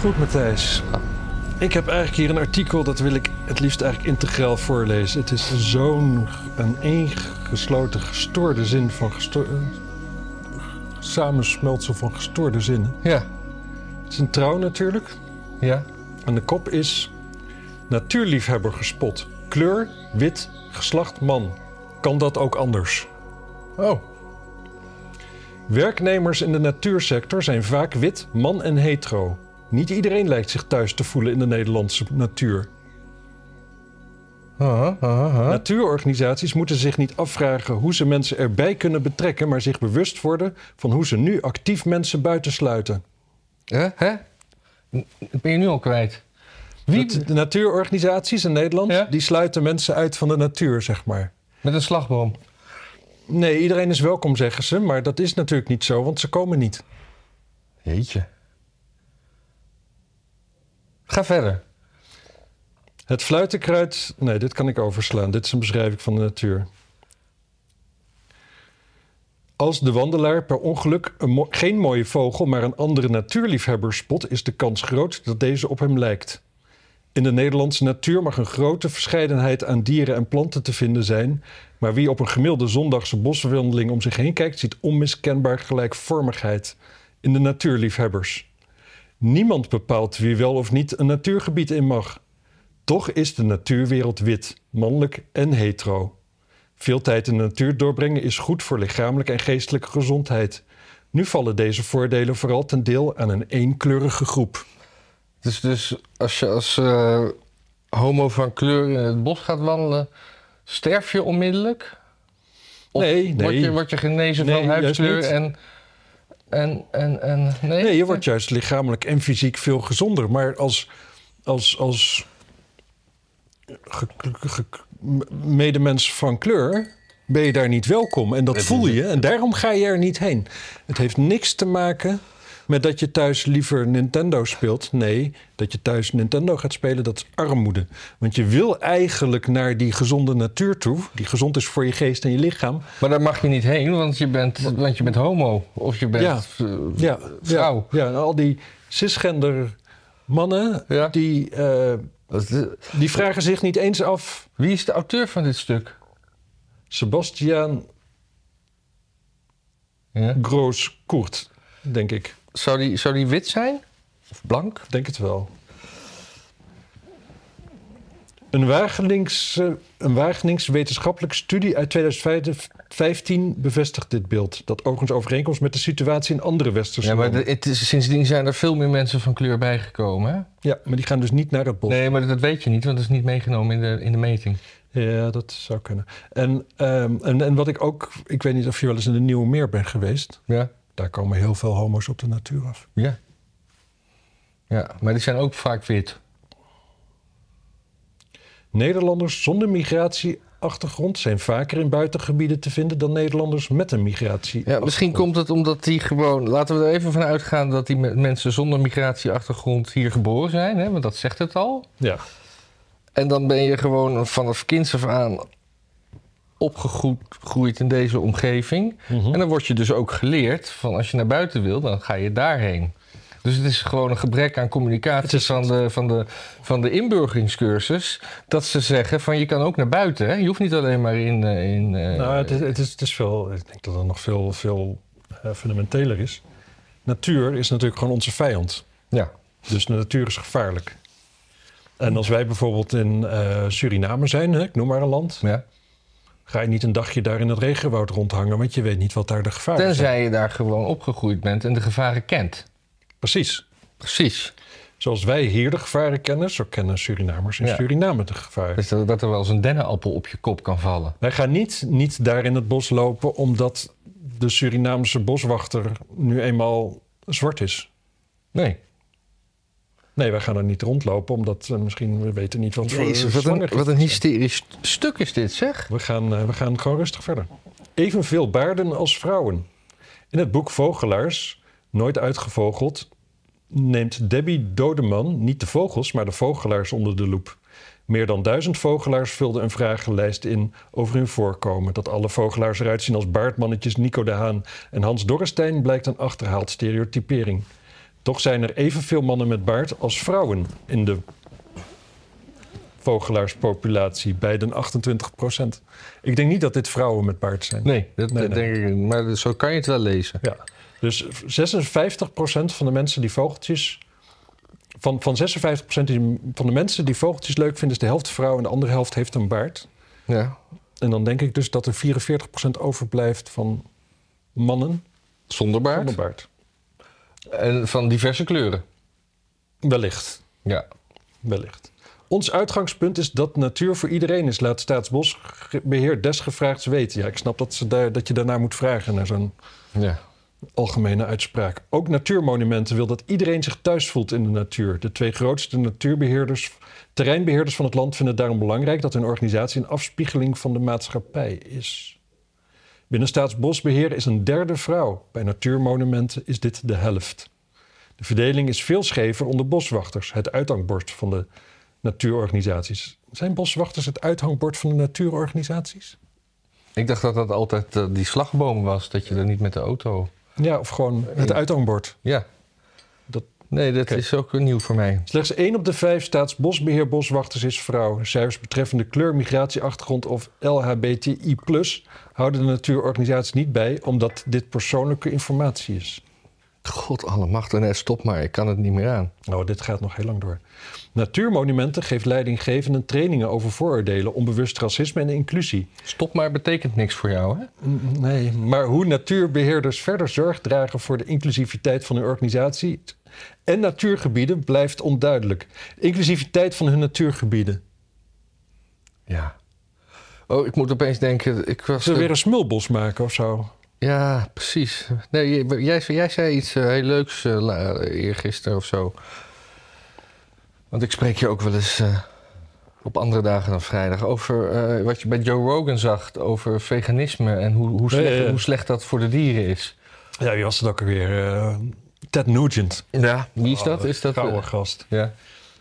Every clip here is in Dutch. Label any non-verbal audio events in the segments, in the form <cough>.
Goed, Matthijs. Ik heb eigenlijk hier een artikel, dat wil ik het liefst eigenlijk integraal voorlezen. Het is zo'n een ingesloten gestoorde zin van gesto samensmeltsel van gestoorde zinnen. Ja. Het is een trouw natuurlijk. Ja. En de kop is natuurliefhebber gespot. Kleur, wit, geslacht man. Kan dat ook anders? Oh. Werknemers in de natuursector zijn vaak wit, man en hetero. Niet iedereen lijkt zich thuis te voelen in de Nederlandse natuur. Natuurorganisaties moeten zich niet afvragen hoe ze mensen erbij kunnen betrekken, maar zich bewust worden van hoe ze nu actief mensen buitensluiten. Hè? Hè? Ben je nu al kwijt? Wie? Dat- de natuurorganisaties in Nederland, Ja? die sluiten mensen uit van de natuur, zeg maar. Met een slagboom. Nee, iedereen is welkom, zeggen ze, maar dat is natuurlijk niet zo, want ze komen niet. Jeetje. Ga verder. Het fluitenkruid. Nee, dit kan ik overslaan. Dit is een beschrijving van de natuur. Als de wandelaar per ongeluk een geen mooie vogel, maar een andere natuurliefhebber spot, is de kans groot dat deze op hem lijkt. In de Nederlandse natuur mag een grote verscheidenheid aan dieren en planten te vinden zijn, maar wie op een gemiddelde zondagse boswandeling om zich heen kijkt, ziet onmiskenbaar gelijkvormigheid in de natuurliefhebbers. Niemand bepaalt wie wel of niet een natuurgebied in mag. Toch is de natuurwereld wit, mannelijk en hetero. Veel tijd in de natuur doorbrengen is goed voor lichamelijke en geestelijke gezondheid. Nu vallen deze voordelen vooral ten deel aan een eenkleurige groep. Dus, dus als je als eh, homo van kleur in het bos gaat wandelen, sterf je onmiddellijk? Of Nee, Word nee. je, word je genezen Nee, van huidskleur en, en, en, en... Nee, Nee, je wordt juist lichamelijk en fysiek veel gezonder. Maar als, als, als ge- ge- ge- medemens van kleur ben je daar niet welkom. En dat voel je. En daarom ga je er niet heen. Het heeft niks te maken met dat je thuis liever Nintendo speelt. Nee, dat je thuis Nintendo gaat spelen, dat is armoede. Want je wil eigenlijk naar die gezonde natuur toe. Die gezond is voor je geest en je lichaam. Maar daar mag je niet heen, want je bent, want je bent homo. Of je bent Ja. eh, Ja, vrouw. Ja, ja, en al die cisgender mannen, Ja. die, eh, die vragen zich niet eens af... Wie is de auteur van dit stuk? Sebastian Ja. Groos-Koert, denk ik. Zou, die, zou die wit zijn? Of blank? Denk het wel. Een Wageningse, een wetenschappelijke studie uit 2015 bevestigt dit beeld. Dat overigens overeenkomst met de situatie in andere westerse Ja, maar landen. de- het is, sindsdien zijn er veel meer mensen van kleur bijgekomen. Hè? Ja, maar die gaan dus niet naar het bos. Nee, maar dat weet je niet, want dat is niet meegenomen in de, in de meting. Ja, dat zou kunnen. En, ehm, en, en wat ik ook... Ik weet niet of je wel eens in de Nieuwe Meer bent geweest. Ja. Daar komen heel veel homo's op de natuur af. Ja. Ja, maar die zijn ook vaak wit. Nederlanders zonder migratieachtergrond zijn vaker in buitengebieden te vinden dan Nederlanders met een migratie. Ja, misschien komt het omdat die gewoon... Laten we er even van uitgaan dat die me- mensen zonder migratieachtergrond hier geboren zijn. Hè? Want dat zegt het al. Ja, En dan ben je gewoon vanaf kinds af aan opgegroeid in deze omgeving. Mhm. En dan word je dus ook geleerd van als je naar buiten wil, dan ga je daarheen. Dus het is gewoon een gebrek aan communicatie van, de, van, de, van de inburgeringscursus. Dat ze zeggen van je kan ook naar buiten. Hè? Je hoeft niet alleen maar in... eh, in eh, nou, het is, het, is, het is veel... Ik denk dat het nog veel, veel eh, fundamenteler is. Natuur is natuurlijk gewoon onze vijand. Ja, Dus de natuur is gevaarlijk. En als wij bijvoorbeeld in Suriname zijn, hè, ik noem maar een land... ja. Ga je niet een dagje daar in het regenwoud rondhangen... want je weet niet wat daar de gevaren zijn. Tenzij je daar gewoon opgegroeid bent en de gevaren kent. Precies. Precies. Zoals wij hier de gevaren kennen, zo kennen Surinamers in Ja. Suriname de gevaren. Dus dat, dat er wel eens een dennenappel op je kop kan vallen. Wij gaan niet, niet daar in het bos lopen omdat de Surinaamse boswachter nu eenmaal zwart is. Nee. Nee, wij gaan er niet rondlopen omdat eh, misschien we weten niet wat voor wat een, wat een hysterisch stuk is dit, zeg. We gaan, eh, we gaan gewoon rustig verder. Evenveel baarden als vrouwen. In het boek Vogelaars, nooit uitgevogeld, neemt Debbie Dodeman niet de vogels, maar de vogelaars onder de loep. Meer dan duizend vogelaars vulden een vragenlijst in over hun voorkomen. Dat alle vogelaars eruit zien als baardmannetjes Nico de Haan en Hans Dorrestein blijkt een achterhaald stereotypering. Toch zijn er evenveel mannen met baard als vrouwen in de vogelaarspopulatie, bij de 28 procent. Ik denk niet dat dit vrouwen met baard zijn. Nee, dat Nee, dat nee. denk ik niet. Maar zo kan je het wel lezen. Ja. Dus 56 procent van de mensen die vogeltjes... Van, van 56 procent van de mensen die vogeltjes leuk vinden... is de helft vrouw en de andere helft heeft een baard. Ja. En dan denk ik dus dat er 44 procent overblijft van mannen Zonder baard. zonder baard. En van diverse kleuren. Wellicht. Ja. Wellicht. Ons uitgangspunt is dat natuur voor iedereen is. Laat Staatsbosbeheer desgevraagd weten. Ja, ik snap dat, ze daar, dat je daarnaar moet vragen naar zo'n Ja. algemene uitspraak. Ook Natuurmonumenten wil dat iedereen zich thuis voelt in de natuur. De twee grootste natuurbeheerders, terreinbeheerders van het land vinden het daarom belangrijk dat hun organisatie een afspiegeling van de maatschappij is. Binnen Staatsbosbeheer is een derde vrouw. Bij Natuurmonumenten is dit de helft. De verdeling is veel schever onder boswachters, het uithangbord van de natuurorganisaties. Zijn boswachters het uithangbord van de natuurorganisaties? Ik dacht dat dat altijd eh, die slagboom was. Dat je er niet met de auto... Ja, of gewoon het uithangbord. Ja. Nee, dat is ook nieuw voor mij. Slechts één op de vijf staatsbosbeheer boswachters is vrouw. Cijfers betreffende kleur, migratieachtergrond of LHBTI+, houden de natuurorganisaties niet bij, omdat dit persoonlijke informatie is. God allemachtig. Nee, stop maar. Ik kan het niet meer aan. Nou, dit gaat nog heel lang door. Natuurmonumenten geeft leidinggevenden trainingen over vooroordelen, onbewust racisme en inclusie. Stop maar betekent niks voor jou, hè? Nee, maar hoe natuurbeheerders verder zorg dragen voor de inclusiviteit van hun organisatie en natuurgebieden blijft onduidelijk. Inclusiviteit van hun natuurgebieden. Ja. Oh, ik moet opeens denken... Ik was... Zullen we weer een smulbos maken of zo? Ja, precies. Nee, jij, jij, zei iets eh, heel leuks la- eergisteren of zo. Want ik spreek je ook wel eens op andere dagen dan vrijdag... over wat je bij Joe Rogan zag over veganisme... en hoe, hoe, slecht, Ja, ja, ja. hoe slecht dat voor de dieren is. Ja, wie was het ook alweer? Ted Nugent. Ja, wie is dat? Oh, Is dat Gouden eh, gast. ja.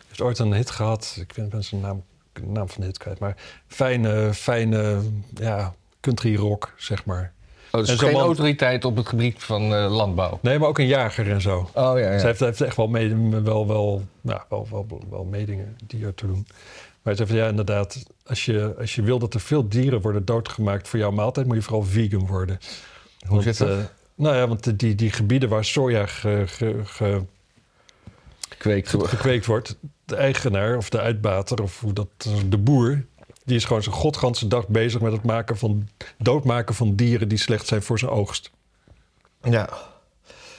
heeft ooit een hit gehad. Ik ben, zijn naam, de naam van de hit kwijt. Maar fijne, fijne ja, country rock, zeg maar. Oh, dus En geen man- autoriteit op het gebied van eh, landbouw. Nee, maar ook een jager en zo. Oh ja, ja. Heeft, heeft echt wel, mee, wel, wel, nou, wel, wel, wel meedingen die er te doen. Maar hij zei van ja, inderdaad, als je, als je wil dat er veel dieren worden doodgemaakt voor jouw maaltijd, moet je vooral vegan worden. Hoe Want, zit dat? eh, nou ja, want die, die gebieden waar soja ge, ge, ge- Kweekt. ge- gekweekt wordt, de eigenaar of de uitbater of hoe dat, de boer, die is gewoon zijn godganse dag bezig met het maken van, doodmaken van dieren die slecht zijn voor zijn oogst. Ja.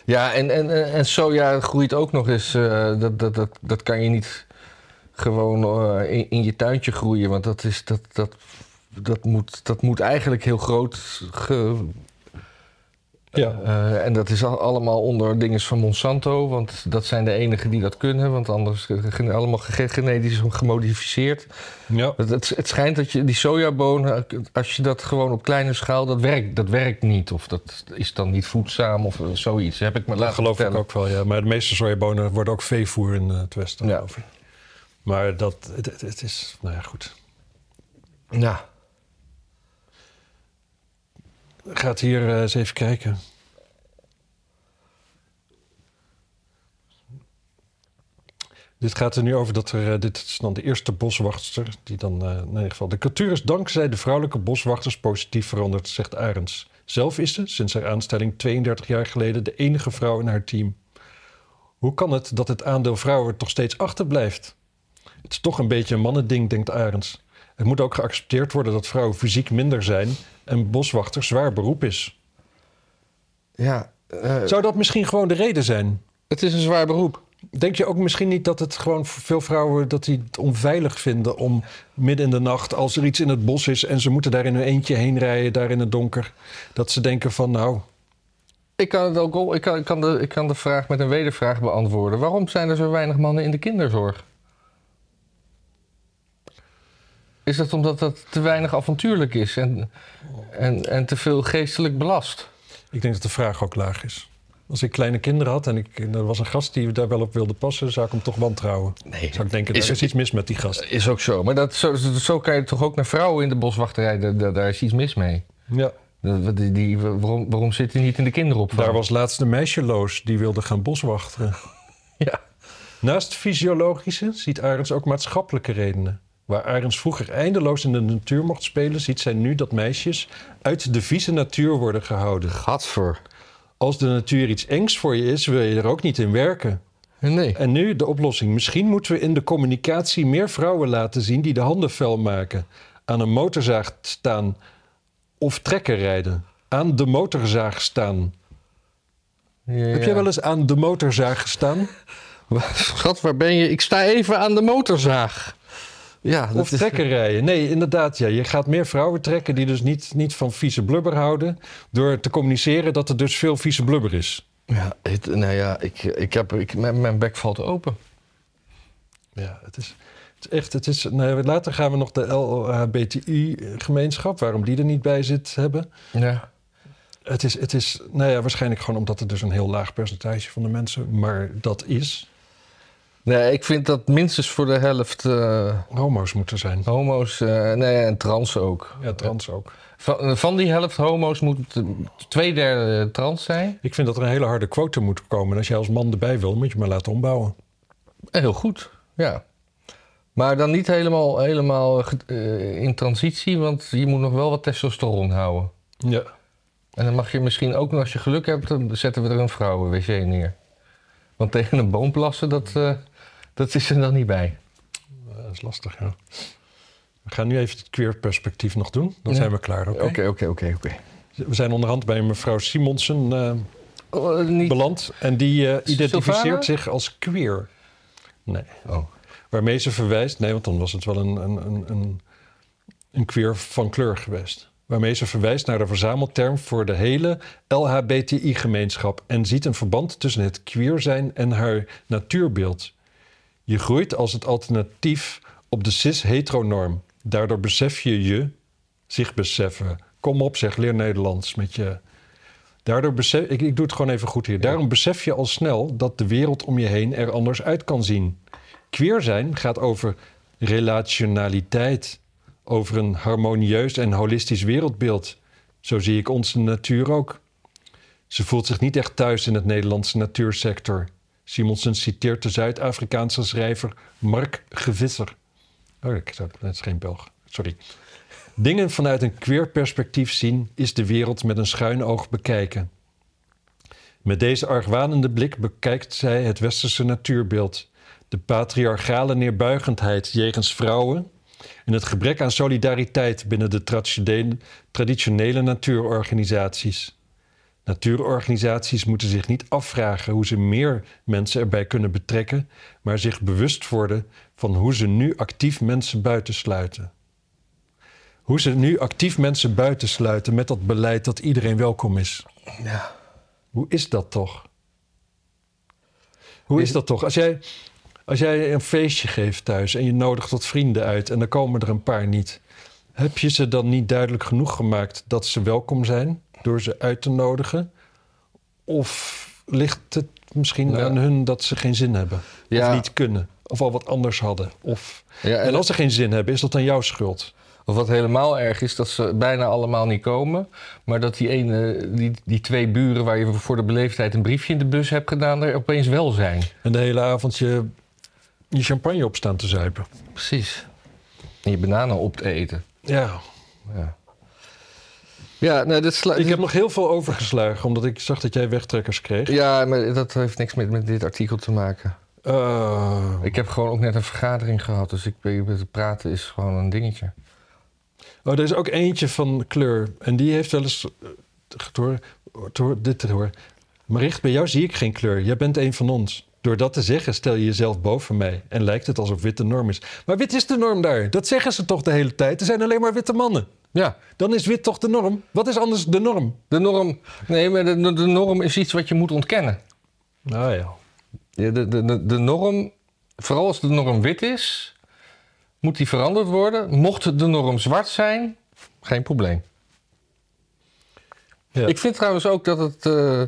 Ja, en, en, en soja groeit ook nog eens. eh, dat, dat, dat, dat kan je niet gewoon eh, in, in je tuintje groeien. Want dat, is, dat, dat, dat, moet, dat moet eigenlijk heel groot. Ge, Ja. eh, en dat is al- allemaal onder dingen van Monsanto. Want dat zijn de enigen die dat kunnen. Want anders eh, gen- allemaal ge- genetisch gemodificeerd. Ja. Het, het, het schijnt dat je die sojabonen, als je dat gewoon op kleine schaal, dat werkt, dat werkt niet. Of dat is dan niet voedzaam of eh, zoiets. Heb ik me laten geloof ik ook wel, ja. Maar de meeste sojabonen worden ook veevoer in eh, het westen, Ja. Maar dat, het, het- het is, nou ja, goed. Ja. Gaat hier eh, eens even kijken. Dit gaat er nu over dat er, eh, dit is dan de eerste boswachter, die dan, eh, in ieder geval... De cultuur is dankzij de vrouwelijke boswachters positief veranderd, zegt Arends. Zelf is ze, sinds haar aanstelling 32 jaar geleden, de enige vrouw in haar team. Hoe kan het dat het aandeel vrouwen toch steeds achterblijft? Het is toch een beetje een mannending, denkt Arends. Het moet ook geaccepteerd worden dat vrouwen fysiek minder zijn en boswachter zwaar beroep is. Ja. eh, Zou dat misschien gewoon de reden zijn? het is een zwaar beroep. Denk je ook misschien niet dat het gewoon voor veel vrouwen dat die het onveilig vinden om midden in de nacht, als er iets in het bos is en ze moeten daar in hun eentje heen rijden, daar in het donker, dat ze denken van nou, Ik kan, het ook, al- ik, kan, ik, kan de, ik kan de vraag met een wedervraag beantwoorden. Waarom zijn er zo weinig mannen in de kinderzorg? Is dat omdat dat te weinig avontuurlijk is en, en, en te veel geestelijk belast? ik denk dat de vraag ook laag is. Als ik kleine kinderen had en ik, er was een gast die daar wel op wilde passen, zou ik hem toch wantrouwen. Nee, Zou ik denken, Is- er is iets mis met die gast. is ook zo. Maar dat, zo, zo kan je toch ook naar vrouwen in de boswachterij, daar, daar- daar is iets mis mee. Ja, Dat- Die, die, waarom, waarom zit hij niet in de kinderopvang? daar was laatst een meisje loos die wilde gaan boswachteren. <laughs> Naast fysiologische ziet Arends ook maatschappelijke redenen. Waar Arends vroeger eindeloos in de natuur mocht spelen, ziet zij nu dat meisjes uit de vieze natuur worden gehouden. Gadver. Als de natuur iets engs voor je is, wil je er ook niet in werken. Nee. En nu de oplossing. Misschien moeten we in de communicatie meer vrouwen laten zien die de handen vuil maken. Aan een motorzaag staan of trekker rijden. Aan de motorzaag staan. Heb jij wel eens aan de motorzaag gestaan? <laughs> Schat, waar ben je? Ik sta even aan de motorzaag. Ja, Of is- trekken rijden. Nee, inderdaad. Ja. Je gaat meer vrouwen trekken die dus niet, niet van vieze blubber houden. Door te communiceren dat er dus veel vieze blubber is. Ja, het, nou ja, ik, ik heb, ik, mijn, mijn bek valt open. Ja, het is, het is echt. Het is, nou, later gaan we nog de LHBTI-gemeenschap, waarom die er niet bij zit, hebben. Ja. Het is, het is, nou ja, waarschijnlijk gewoon omdat het dus een heel laag percentage van de mensen, maar dat is, Nee, ik vind dat minstens voor de helft eh, homo's moeten zijn. homo's eh, nee, en trans ook. Ja, trans ook. Van, van die helft homo's moet twee derde trans zijn. Ik vind dat er een hele harde quote moet komen. En als jij als man erbij wil, moet je maar laten ombouwen. Eh, Heel goed, ja. Maar dan niet helemaal, helemaal eh, in transitie, want je moet nog wel wat testosteron houden. Ja. En dan mag je misschien ook, nog, als je geluk hebt, dan zetten we er een vrouwen-wc neer. Want tegen een boom plassen, dat, eh, dat is er dan niet bij. Dat is lastig, ja. We gaan nu even het queer perspectief nog doen. Dan Ja. zijn we klaar, oké? Oké, oké, oké, oké. We zijn onderhand bij mevrouw Simonsen eh, Oh, eh, niet... beland. En die eh, identificeert zich als queer. Nee. Oh. Waarmee ze verwijst... Nee, want dan was het wel een, een, een, een, een queer van kleur geweest. Waarmee ze verwijst naar de verzamelterm voor de hele LHBTI-gemeenschap... en ziet een verband tussen het queer zijn en haar natuurbeeld. Je groeit als het alternatief op de cis-heteronorm. Daardoor besef je je, zich beseffen. Kom op, zeg, leer Nederlands met je... Daardoor besef, ik, ik doe het gewoon even goed hier. Daarom besef je al snel dat de wereld om je heen er anders uit kan zien. Queer zijn gaat over relationaliteit, over een harmonieus en holistisch wereldbeeld. Zo zie ik onze natuur ook. Ze voelt zich niet echt thuis in het Nederlandse natuursector. Simonsen citeert de Zuid-Afrikaanse schrijver Mark Gevisser. Oh, ik zou- dat is geen Belg, sorry. Dingen vanuit een queer perspectief zien is de wereld met een schuin oog bekijken. Met deze argwanende blik bekijkt zij het westerse natuurbeeld. De patriarchale neerbuigendheid jegens vrouwen en het gebrek aan solidariteit binnen de traditionele, traditionele natuurorganisaties. Natuurorganisaties moeten zich niet afvragen hoe ze meer mensen erbij kunnen betrekken, maar zich bewust worden van hoe ze nu actief mensen buitensluiten. Hoe ze nu actief mensen buitensluiten met dat beleid dat iedereen welkom is. Ja. Hoe is dat toch? Hoe is dat toch? Als jij, als jij een feestje geeft thuis en je nodigt wat vrienden uit en dan komen er een paar niet, heb je ze dan niet duidelijk genoeg gemaakt dat ze welkom zijn door ze uit te nodigen? Of ligt het misschien Ja. aan hun dat ze geen zin hebben? Ja. Of niet kunnen? Of al wat anders hadden? Of... Ja, En als ze geen zin hebben, is dat dan jouw schuld? Of wat helemaal erg is, dat ze bijna allemaal niet komen. Maar dat die, ene, die, die twee buren waar je voor de beleefdheid een briefje in de bus hebt gedaan, er opeens wel zijn. En de hele avond je, je champagne op staan te zuipen. Precies. En je bananen op te eten. Ja, Ja, ja nou, dat sla- Ik heb nog heel veel overgeslagen, omdat ik zag dat jij wegtrekkers kreeg. ja maar dat heeft niks met, met dit artikel te maken. Eh, Ik heb gewoon ook net een vergadering gehad, dus ik, het praten is gewoon een dingetje. oh, er is ook eentje van kleur. En die heeft wel eens... eh, Door, door dit te horen. Maricht, bij jou zie ik geen kleur. Jij bent een van ons. Door dat te zeggen stel je jezelf boven mij. En lijkt het alsof wit de norm is. Maar wit is de norm daar. Dat zeggen ze toch de hele tijd. Er zijn alleen maar witte mannen. Ja, Dan is wit toch de norm? Wat is anders de norm? de norm. Nee, maar de, de norm is iets wat je moet ontkennen. Nou ja. Ja, de, de, de, de norm, vooral als de norm wit is, moet die veranderd worden. Mocht de norm zwart zijn, geen probleem. Ja. Ik vind trouwens ook dat het eh,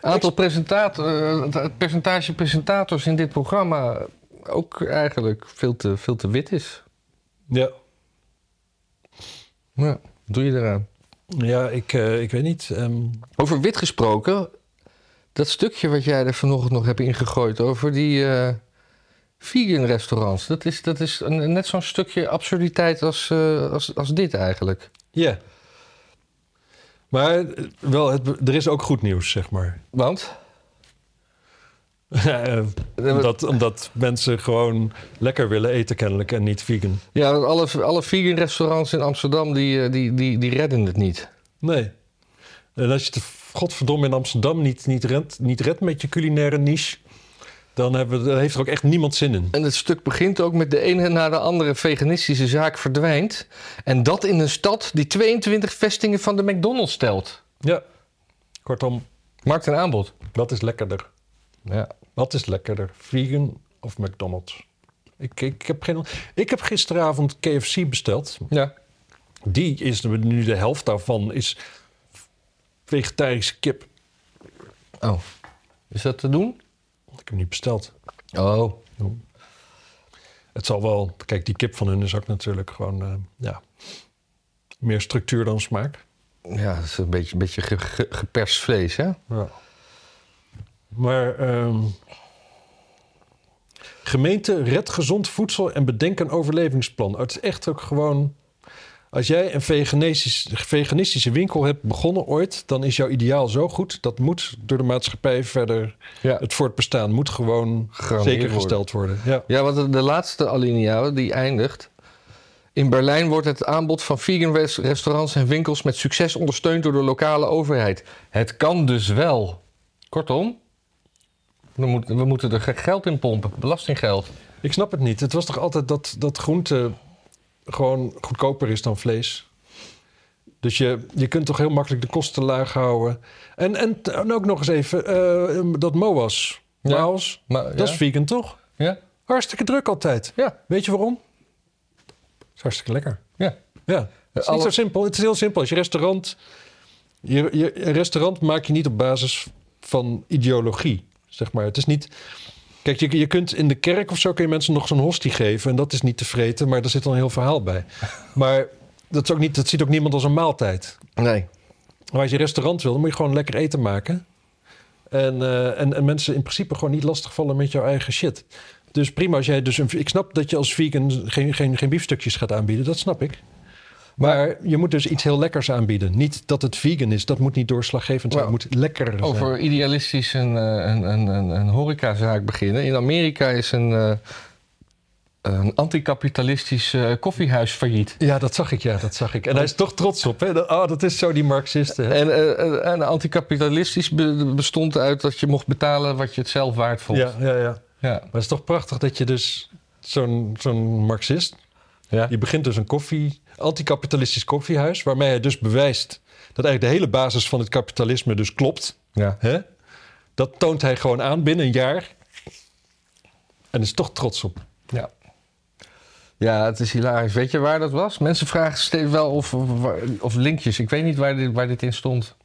aantal presentator, eh, het- het percentage presentators in dit programma ook eigenlijk veel te, veel te wit is. Ja, Ja, doe je eraan? ja ik, eh, ik weet niet. ehm, Over wit gesproken, dat stukje wat jij er vanochtend nog hebt ingegooid over die, eh, Vegan restaurants. Dat is, dat is een, net zo'n stukje absurditeit als, eh, als, als dit eigenlijk. Ja. Maar wel, het, er is ook goed nieuws, zeg maar. Want? <laughs> Omdat, omdat mensen gewoon lekker willen eten kennelijk en niet vegan. Ja, alle, alle vegan restaurants in Amsterdam die, eh, die, die, die redden het niet. Nee. En als je het godverdomme in Amsterdam niet, niet, redt, niet redt met je culinaire niche... Dan, hebben, dan heeft er ook echt niemand zin in. En het stuk begint ook met de ene na de andere veganistische zaak verdwijnt. En dat in een stad die 22 vestingen van de McDonald's stelt. Ja. Kortom, Markt en aanbod. wat is lekkerder? Ja. Wat is lekkerder? Vegan of McDonald's? Ik, ik, heb geen, ik heb gisteravond KFC besteld. ja. Die is nu de helft daarvan is vegetarische kip. Oh. Is dat te doen? Ik heb hem niet besteld. Oh. Het zal wel... Kijk, die kip van hun is ook natuurlijk gewoon... eh, ja, meer structuur dan smaak. Ja, dat is een beetje, een beetje ge- ge- geperst vlees, hè? Ja. Maar ehm, gemeente red gezond voedsel en bedenk een overlevingsplan. Het is echt ook gewoon... Als jij een veganistisch, veganistische winkel hebt begonnen ooit... dan is jouw ideaal zo goed. Dat moet door de maatschappij verder... Ja. Het voortbestaan moet gewoon zeker gesteld worden. Ja. Ja, want de- laatste alinea die eindigt. In Berlijn wordt het aanbod van vegan res- restaurants en winkels met succes ondersteund door de lokale overheid. Het kan dus wel. Kortom, we moeten, we moeten er geld in pompen, belastinggeld. Ik snap het niet. Het was toch altijd dat, dat groente gewoon goedkoper is dan vlees. Dus je, je kunt toch heel makkelijk de kosten laag houden. En, en, en ook nog eens even eh, dat MOAS. Ja. MOAS, Maar, dat ja? is vegan toch? Ja? Hartstikke druk altijd. Ja. Weet je waarom? Het is hartstikke lekker. Ja. Ja. Het is alle- niet zo simpel. Het is heel simpel. Als je restaurant... Je, je, een restaurant maak je niet op basis van ideologie, zeg maar. Het is niet... Kijk, je, je kunt in de kerk of zo kun je mensen nog zo'n hostie geven... en dat is niet te vreten, maar er zit dan een heel verhaal bij. <laughs> Maar dat, is ook niet, dat ziet ook niemand als een maaltijd. Nee. Maar als je restaurant wil, dan moet je gewoon lekker eten maken. En, eh, en, en mensen in principe gewoon niet lastigvallen met jouw eigen shit. Dus prima als jij dus een... Ik snap dat je als vegan geen, geen, geen biefstukjes gaat aanbieden. Dat snap ik. Maar je moet dus iets heel lekkers aanbieden. Niet dat het vegan is. Dat moet niet doorslaggevend zijn. Het moet lekker zijn. Over idealistisch een, eh, een, een, een, een horecazaak beginnen. In Amerika is een, eh, een anticapitalistisch eh, koffiehuis failliet. Ja, dat zag ik. Ja, dat zag ik. En hij is toch trots op. Hè? Dat- Oh, dat is zo die Marxisten. Hè? En, eh, en anticapitalistisch be- bestond uit dat je mocht betalen wat je het zelf waard vond. Ja, ja, ja. Ja. Maar het is toch prachtig dat je dus zo'n zo'n Marxist... Ja. Die begint dus een koffie, anticapitalistisch koffiehuis... waarmee hij dus bewijst dat eigenlijk de hele basis van het kapitalisme dus klopt. Ja. Hè? Dat toont hij gewoon aan binnen een jaar. En is toch trots op. Ja. Ja, het is hilarisch. Weet je waar dat was? Mensen vragen steeds wel of, of, of linkjes. Ik weet niet waar dit, waar dit in stond.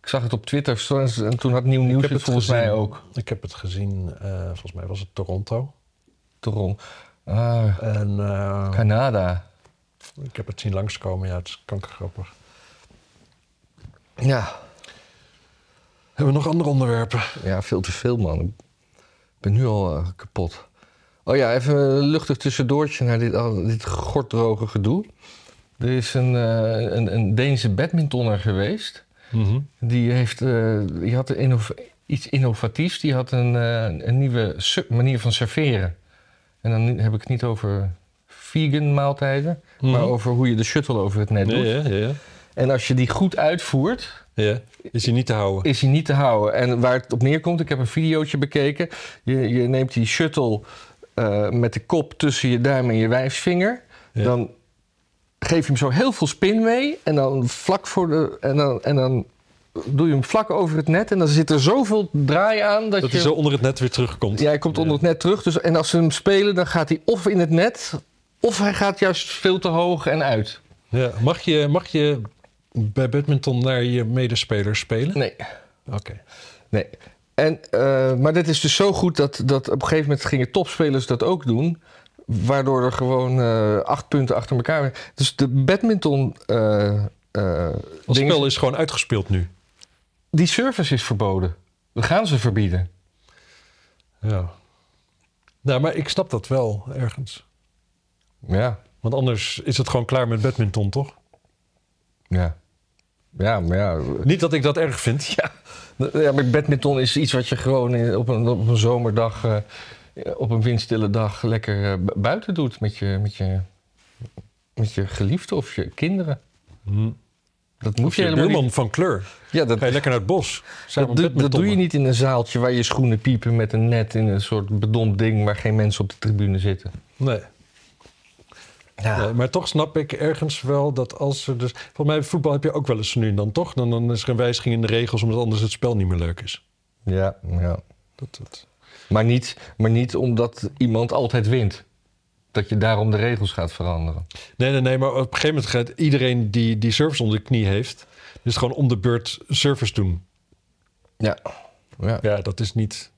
Ik zag het op Twitter en toen had Nieuw Nieuws het volgens mij ook. Ik heb het gezien, eh, volgens mij was het Toronto. Toron. Ah, En eh, Canada. ik heb het zien langskomen. Ja, het is kankergrappig. Ja. Hebben we nog andere onderwerpen? ja, veel te veel man. Ik ben nu al eh, kapot. Oh ja, even een luchtig tussendoortje naar dit, al- dit gorddroge gedoe. Er is een, eh, een, een Deense badmintonner geweest. Die, heeft, die had iets innovatiefs. Die had een, een nieuwe manier van serveren. En dan heb ik het niet over vegan maaltijden, maar over hoe je de shuttle over het net doet. ja, ja, ja. En als je die goed uitvoert, ja. Is hij niet te houden? is hij niet te houden. En waar het op neerkomt, ik heb een videootje bekeken. Je, je neemt die shuttle eh, met de kop tussen je duim en je wijsvinger. Ja. Dan geef je hem zo heel veel spin mee. En dan vlak voor de. En dan, en dan doe je hem vlak over het net. En dan zit er zoveel draai aan dat, Dat je. hij zo onder het net weer terugkomt. Ja, hij komt onder het net terug. Dus, en als ze hem spelen, dan gaat hij of in het net. Of hij gaat juist veel te hoog en uit. Ja. Mag, je, mag je bij badminton naar je medespelers spelen? Nee. Oké. Nee. En, eh, maar dit is dus zo goed dat, dat op een gegeven moment gingen topspelers dat ook doen. Waardoor er gewoon eh, acht punten achter elkaar. Dus de badminton. eh, Het spel is gewoon uitgespeeld nu. Die service is verboden. We gaan ze verbieden. Ja. Nou, maar ik snap dat wel ergens. Ja, Want anders is het gewoon klaar met badminton, toch? ja. Ja, maar ja. Niet dat ik dat erg vind. Ja, ja maar badminton is iets wat je gewoon op een, op een zomerdag, eh, op een windstille dag, lekker eh, bu- buiten doet met je, met, je, met je geliefde of je kinderen. Dat moet Of je je helemaal buurman niet. van kleur. Ja, dat, Ga je lekker naar het bos. Dat, doe, dat badmintonnen. doe je niet in een zaaltje waar je schoenen piepen met een net in een soort bedompt ding waar geen mensen op de tribune zitten. Nee. Ja, Nee, maar toch snap ik ergens wel dat als er dus... Volgens mij voetbal heb je ook wel eens nu en dan, toch? Dan, dan is er een wijziging in de regels omdat anders het spel niet meer leuk is. ja, ja. Dat, dat... Maar, niet, maar niet omdat iemand altijd wint. Dat je daarom de regels gaat veranderen. Nee, nee, nee, maar op een gegeven moment gaat iedereen die, die service onder de knie heeft... dus gewoon om de beurt service doen. Ja. ja. Ja, dat is niet...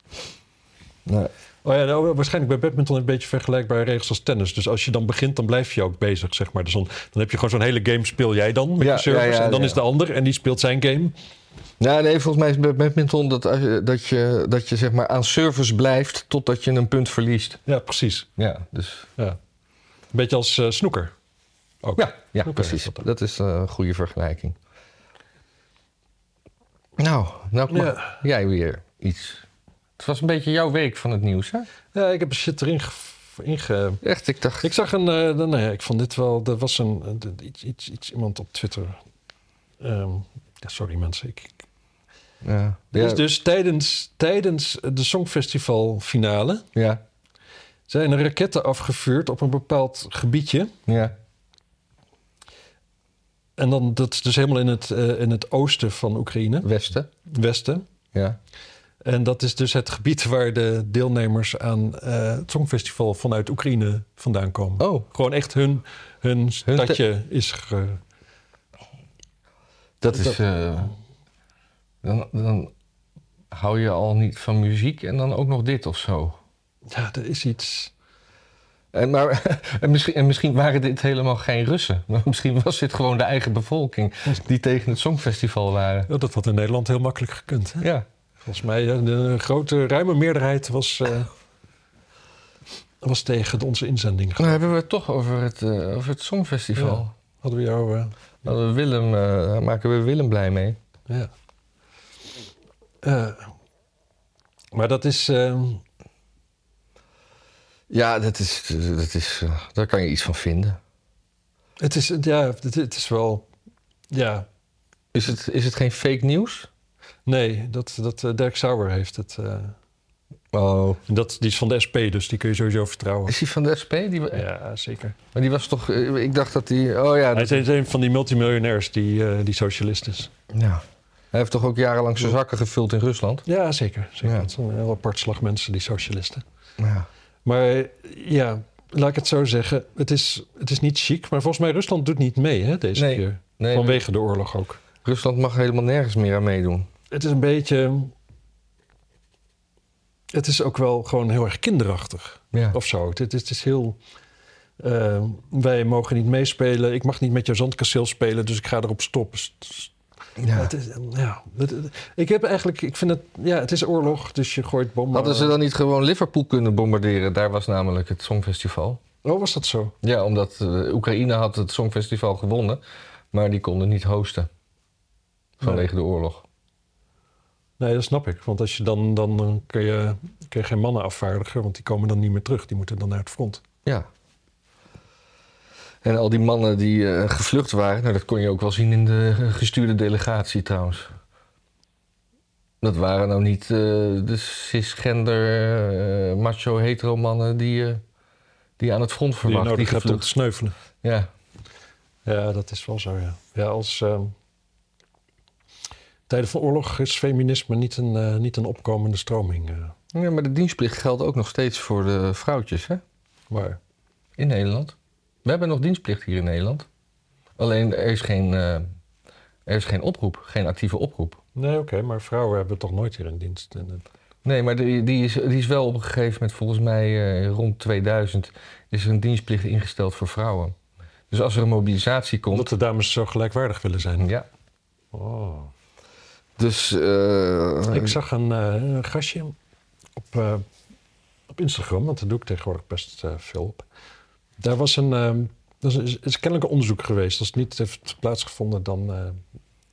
Nee. Oh ja, nou, waarschijnlijk bij badminton een beetje vergelijkbare regels als tennis. Dus als je dan begint, dan blijf je ook bezig, zeg maar. Dus dan, dan heb je gewoon zo'n hele game speel jij dan met Ja, je service. ja, ja, en dan ja. is de ander en die speelt zijn game. Ja, nee, volgens mij is bij badminton dat, je- dat je, dat je zeg maar aan service blijft totdat je een punt verliest. Ja, precies. Ja, dus... Ja. Een beetje als eh, snoeker. Ook. Ja, ja precies. dat is eh, een goede vergelijking. Nou, nou Ja. jij weer iets. Het was een beetje jouw week van het nieuws, hè? Ja, ik heb een shit erin ge... inge- Echt, ik dacht... Ik zag een... eh, nou ja, ik vond dit wel... Er was een... een- iets, iets, iets iemand op Twitter... Ehm, ja, sorry mensen. Ik, Ja, ja, is dus tijdens, tijdens de Songfestival finale... ja, zijn er raketten afgevuurd op een bepaald gebiedje. ja, En dan, dat is dus helemaal in het, eh, in het oosten van Oekraïne, Westen. westen. Ja. En dat is dus het gebied waar de deelnemers aan eh, het Songfestival vanuit Oekraïne vandaan komen. Oh, Gewoon echt hun, hun stadje is... Ge... dat is... eh, dan, dan hou je al niet van muziek en dan ook nog dit of zo. Ja, er is iets... En, maar, <laughs> en, misschien, en misschien waren dit helemaal geen Russen. <laughs> Maar misschien was dit gewoon de eigen bevolking die tegen het Songfestival waren. Ja, dat had in Nederland heel makkelijk gekund. Hè? Ja, Volgens mij de grote, ruime meerderheid was, eh, was tegen onze inzending. dan hebben we het toch over het, eh, over het Songfestival. Ja. Hadden we jou... we Willem, eh, daar maken we Willem blij mee. Ja. Eh, maar dat is. eh, Ja, dat is, dat is, eh, daar kan je iets van vinden. het, is ja, het, het is wel. Ja, Is het, is het geen fake nieuws? nee, dat, dat Dirk Sauer heeft het. Oh. dat, die is van de SP, dus die kun je sowieso vertrouwen. Is hij van de SP? Die, Ja, zeker. Maar die was toch... eh, Ik dacht dat die... Oh ja, Hij dat, is een van die multimiljonairs die, eh, die socialist is. ja. Hij heeft toch ook jarenlang zijn zakken gevuld in Rusland? Ja, zeker. zeker. Ja. Het is een heel apart slag mensen, die socialisten. Ja. Maar eh, ja, laat ik het zo zeggen. Het is, het is niet chic, maar volgens mij Rusland doet niet mee hè, deze Nee. keer. Nee, Vanwege de oorlog ook. Rusland mag helemaal nergens meer aan meedoen. Het is een beetje. Het is ook wel gewoon heel erg kinderachtig Ja. of zo. Het, het is, heel. eh, wij mogen niet meespelen. Ik mag niet met jouw zandkasteel spelen, dus ik ga erop stoppen. Ja. Het is, ja, het- het- ik heb eigenlijk. Ik vind het. Ja, het is oorlog, dus je gooit bommen. Hadden ze dan niet gewoon Liverpool kunnen bombarderen? Daar was namelijk het Songfestival. Oh, was dat zo? Ja, omdat eh, Oekraïne had het Songfestival gewonnen, maar die konden niet hosten. Vanwege de oorlog. Nee, dat snap ik. Want als je dan. dan kun, je, kun je geen mannen afvaardigen, want die komen dan niet meer terug. Die moeten dan naar het front. Ja. En al die mannen die eh, gevlucht waren, nou, dat kon je ook wel zien in de gestuurde delegatie trouwens. Dat waren nou niet eh, de cisgender, eh, macho, hetero mannen die, die aan het front Die je verwacht. Die nodig hebt om te sneuvelen. Ja. Ja, dat is wel zo, ja. Ja, als ehm, tijden van oorlog is feminisme niet een, eh, niet een opkomende stroming. eh, ja, maar de dienstplicht geldt ook nog steeds voor de vrouwtjes hè? maar in Nederland. We hebben nog dienstplicht hier in Nederland. Alleen er is geen, eh, er is geen oproep, geen actieve oproep. nee, oké, maar vrouwen hebben toch nooit hier in dienst. En, Nee, maar die, die, is, die is wel op een gegeven moment, volgens mij rond 2000, is er een dienstplicht ingesteld voor vrouwen. Dus als er een mobilisatie komt. omdat de dames zo gelijkwaardig willen zijn. Ja. Oh. Dus. eh, Ik zag een, een gastje op, eh, op Instagram, want daar doe ik tegenwoordig best veel op. Daar was een, ehm, dat is, is, kennelijk een onderzoek geweest. Als het niet heeft plaatsgevonden, dan,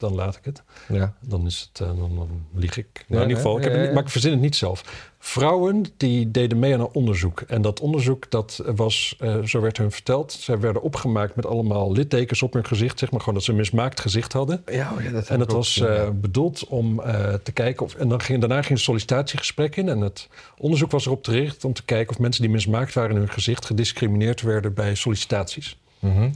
dan laat ik het. Ja. Dan, is het, eh, dan, dan lieg ik. Nou, in ieder geval, ik heb het niet, maar ik verzin het niet zelf. Vrouwen die deden mee aan een onderzoek. En dat onderzoek, dat was, eh, zo werd hun verteld... zij werden opgemaakt met allemaal littekens op hun gezicht. Zeg maar gewoon dat ze een mismaakt gezicht hadden. Ja, oh ja, dat En dat was eh, bedoeld om eh, te kijken of. En dan ging, daarna ging een sollicitatiegesprek in. En het onderzoek was erop gericht om te kijken of mensen die mismaakt waren in hun gezicht gediscrimineerd werden bij sollicitaties. Mhm.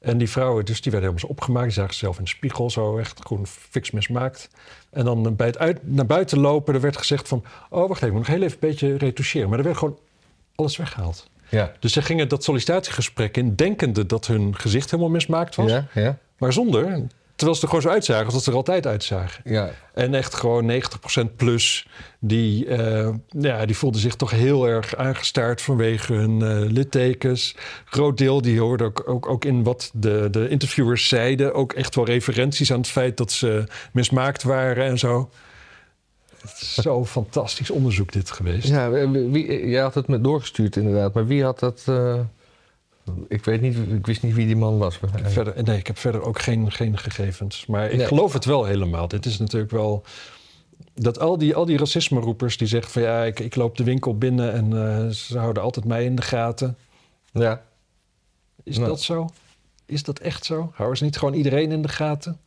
En die vrouwen, dus die werden helemaal opgemaakt. Die zagen zichzelf in de spiegel, zo echt gewoon fix mismaakt. En dan eh, bij het uit, naar buiten lopen, er werd gezegd van... oh, wacht even, ik moet nog heel even een beetje retoucheren. Maar er werd gewoon alles weggehaald. Ja. Dus ze gingen dat sollicitatiegesprek in... denkende dat hun gezicht helemaal mismaakt was. Ja, ja, Maar zonder, terwijl ze er gewoon zo uitzagen als dat ze er altijd uitzagen. ja. En echt gewoon 90% plus, die, eh, ja, die voelden zich toch heel erg aangestaard vanwege hun eh, littekens. Groot deel, die hoorde ook, ook, ook in wat de, de interviewers zeiden. Ook echt wel referenties aan het feit dat ze mismaakt waren en zo. Het is zo <laughs> fantastisch onderzoek dit geweest. Ja, wie, jij had het me doorgestuurd inderdaad, maar wie had dat... eh, ik weet niet, ik wist niet wie die man was. Verder, nee, ik heb verder ook geen, geen gegevens. Maar ik Nee. geloof het wel helemaal. Dit is natuurlijk wel... Dat al die, al die racisme-roepers die zeggen van... ja, ik, ik loop de winkel binnen en eh, ze houden altijd mij in de gaten. Ja. Is Nou. dat zo? Is dat echt zo? Houden ze niet gewoon iedereen in de gaten?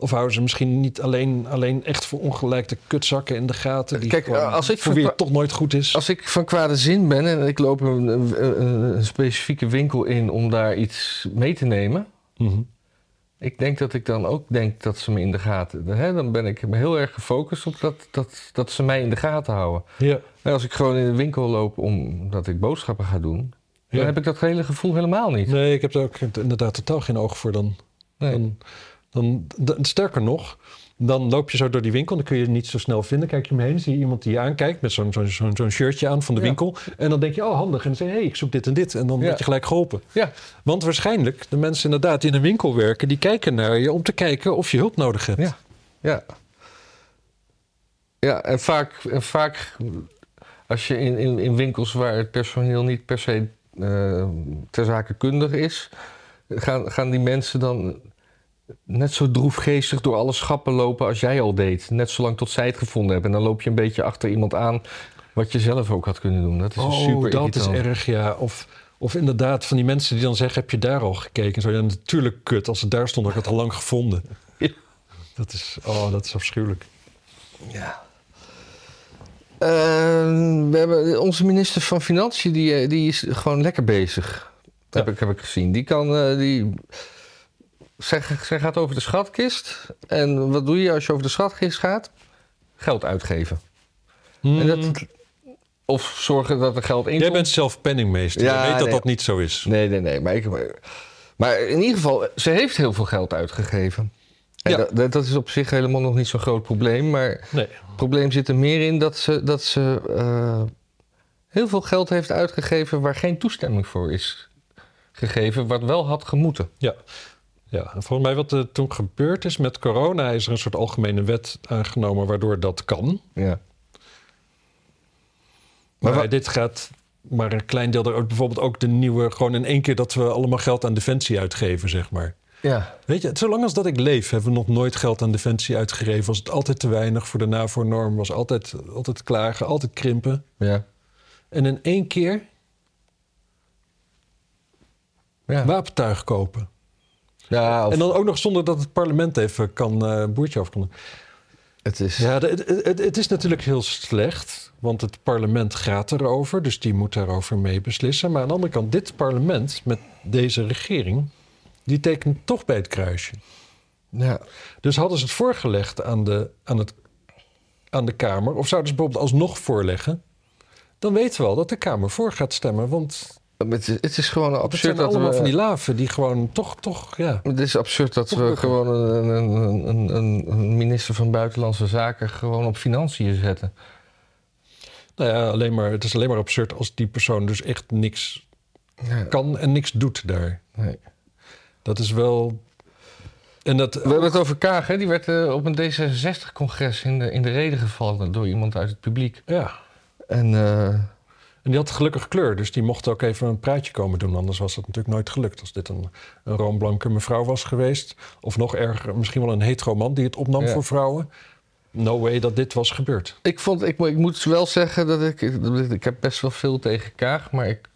Of houden ze misschien niet alleen, alleen echt voor ongelijkte kutzakken in de gaten? Die Kijk, gewoon- als ik voor wie het toch nooit goed is. Als ik van kwade zin ben en ik loop een, een, een specifieke winkel in om daar iets mee te nemen... Mhm. Ik denk dat ik dan ook denk dat ze me in de gaten... Hè, dan ben ik heel erg gefocust op dat, dat, dat ze mij in de gaten houden. Ja. En als ik gewoon in de winkel loop omdat ik boodschappen ga doen... dan heb ik dat hele gevoel helemaal niet. Nee, ik heb er ook inderdaad totaal geen oog voor dan. Nee. Dan, dan, sterker nog, dan loop je zo door die winkel. Dan kun je het niet zo snel vinden. Kijk je omheen, zie je iemand die je aankijkt met zo'n zo'n shirtje aan van de Ja. winkel. En dan denk je, oh handig. En dan zeg je, hé, hey, ik zoek dit en dit. En dan Ja. word je gelijk geholpen. Ja, Want waarschijnlijk, de mensen inderdaad die in een winkel werken... die kijken naar je om te kijken of je hulp nodig hebt. Ja. ja. Ja, en vaak, en vaak als je in, in, in winkels waar het personeel niet per se eh, ter zake kundig is... Gaan, gaan die mensen dan net zo droefgeestig door alle schappen lopen als jij al deed. Net zolang tot zij het gevonden hebben. En dan loop je een beetje achter iemand aan wat je zelf ook had kunnen doen. Dat is Oh, super dat is erg, ja. Of, of inderdaad van die mensen die dan zeggen... heb je daar al gekeken? Zo, ja, natuurlijk kut. Als het daar stond, had ik het al lang gevonden. Ja. Dat is, oh, dat is afschuwelijk. Ja. Eh, we hebben onze minister van Financiën, die, eh, die is gewoon lekker bezig. Heb, ik, heb ik gezien. Die kan. eh, die, zij, zij gaat over de schatkist. En wat doe je als je over de schatkist gaat? Geld uitgeven. En dat, of zorgen dat er geld in Jij bent zelf penningmeester. Ja, je weet dat nee. dat niet zo is. Nee, nee, nee. Maar, ik, maar in ieder geval, ze heeft heel veel geld uitgegeven. En Ja. dat- dat, dat is op zich helemaal nog niet zo'n groot probleem. Maar Nee. het probleem zit er meer in dat ze, dat ze eh, heel veel geld heeft uitgegeven waar geen toestemming voor is gegeven, wat wel had gemoeten. Ja. Ja, en volgens mij wat er toen gebeurd is met corona... is er een soort algemene wet aangenomen waardoor dat kan. Ja. Maar, dit gaat maar een klein deel... Er, bijvoorbeeld ook de nieuwe... gewoon in één keer dat we allemaal geld aan defensie uitgeven, zeg maar. Ja. Weet je, zolang als dat ik leef, hebben we nog nooit geld aan defensie uitgegeven. Was het altijd te weinig voor de NAVO-norm. Was altijd, altijd klagen, altijd krimpen. Ja. En in één keer Ja. wapentuig kopen. Ja of- En dan ook nog zonder dat het parlement even kan eh, een boertje af kan. het is. Ja, het, het is natuurlijk heel slecht, want het parlement gaat erover, dus die moet daarover mee beslissen. Maar aan de andere kant, dit parlement met deze regering, die tekent toch bij het kruisje. Ja. Dus hadden ze het voorgelegd aan de, aan het, aan de Kamer, of zouden ze bijvoorbeeld alsnog voorleggen, dan weten we al dat de Kamer voor gaat stemmen. Want Het, is, het is gewoon het absurd zijn dat allemaal we, van die laven die gewoon toch, toch, ja. Het is absurd dat we gewoon een, een, een, een, een minister van Buitenlandse Zaken gewoon op financiën zetten. Nou ja, alleen maar, het is alleen maar absurd als die persoon dus echt niks Ja. kan en niks doet daar. Nee. Dat is wel. En dat. We hebben het over Kaag, hè? die werd eh, op een D66-congres in de, in de reden gevallen door iemand uit het publiek. Ja. En eh, En die had gelukkig kleur, dus die mocht ook even een praatje komen doen. Anders was dat natuurlijk nooit gelukt. Als dit een, een roomblanke mevrouw was geweest... of nog erger, misschien wel een hetero man die het opnam Ja. voor vrouwen... no way dat dit was gebeurd. Ik, vond, ik, mo- ik moet wel zeggen dat ik, ik... Heb best wel veel tegen Kaag, maar ik,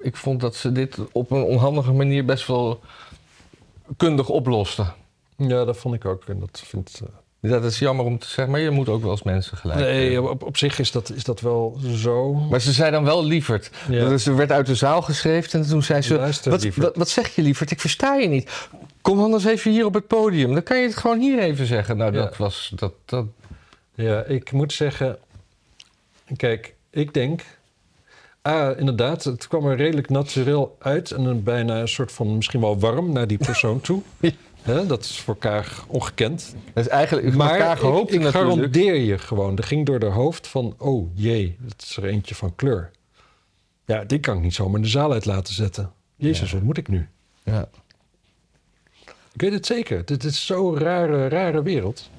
ik vond dat ze dit op een onhandige manier best wel kundig oplosten. Ja, dat vond ik ook. En dat vindt... eh, Dat is jammer om te zeggen, maar je moet ook wel als mensen gelijk Nee, op, op zich is dat, is dat wel zo. Maar ze zei dan wel lieverd. Ja. Dus er werd uit de zaal geschreven en toen zei ze... Luister, Wat, wat, wat zeg je lieverd? Ik versta je niet. Kom anders even hier op het podium. Dan kan je het gewoon hier even zeggen. Nou, Ja. dat was... Dat, dat, Ja, ik moet zeggen... Kijk, ik denk... Ah, inderdaad, het kwam er redelijk natuurlijk uit... en een bijna een soort van misschien wel warm naar die persoon toe. <laughs> Dat is voor Kaag ongekend. dat is eigenlijk... Maar ik, ik natuurlijk. garandeer je gewoon... er ging door haar hoofd van... oh jee, het is er eentje van kleur. Ja, die kan ik niet zomaar de zaal uit laten zetten. Jezus, Ja. wat moet ik nu? Ja. Ik weet het zeker. Dit is zo'n rare, rare wereld.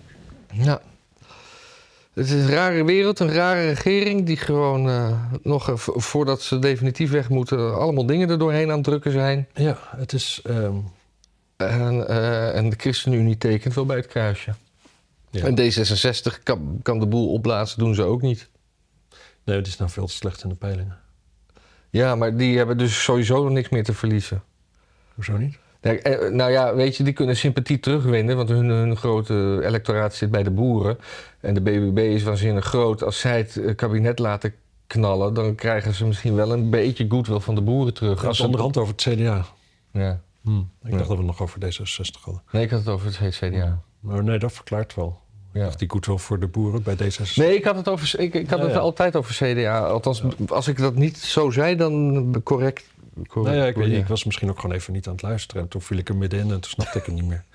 Ja. Het is een rare wereld, een rare regering die gewoon eh, nog vo- voordat ze definitief weg moeten, allemaal dingen er doorheen aan het drukken zijn. Ja, het is... ehm, En, eh, en de ChristenUnie tekent wel bij het kruisje. ja. En D66 kan, kan de boel opblazen, doen ze ook niet. Nee, het is nou veel te slecht in de peilingen. Ja, maar die hebben dus sowieso nog niks meer te verliezen. Hoezo niet? Eh, nou ja, weet je, die kunnen sympathie terugwinnen, want hun, hun grote electoraat zit bij de boeren. En de BBB is waanzinnig groot. Als zij het eh, kabinet laten knallen, dan krijgen ze misschien wel een beetje goodwill van de boeren terug. Als het onderhand over het CDA. Ja. Ik Ja. dacht dat we het nog over D66 hadden. Nee, ik had het over het CDA. Maar nee, dat verklaart wel. Ja. Die goed wel voor de boeren bij D66. Nee, ik had het, over, ik, ik had Ja, het ja. altijd over CDA. Althans, als ik dat niet zo zei, dan correct. correct Nou ja, ik weet. Ik was misschien ook gewoon even niet aan het luisteren. En toen viel ik er middenin en toen snapte ik het niet meer. <laughs>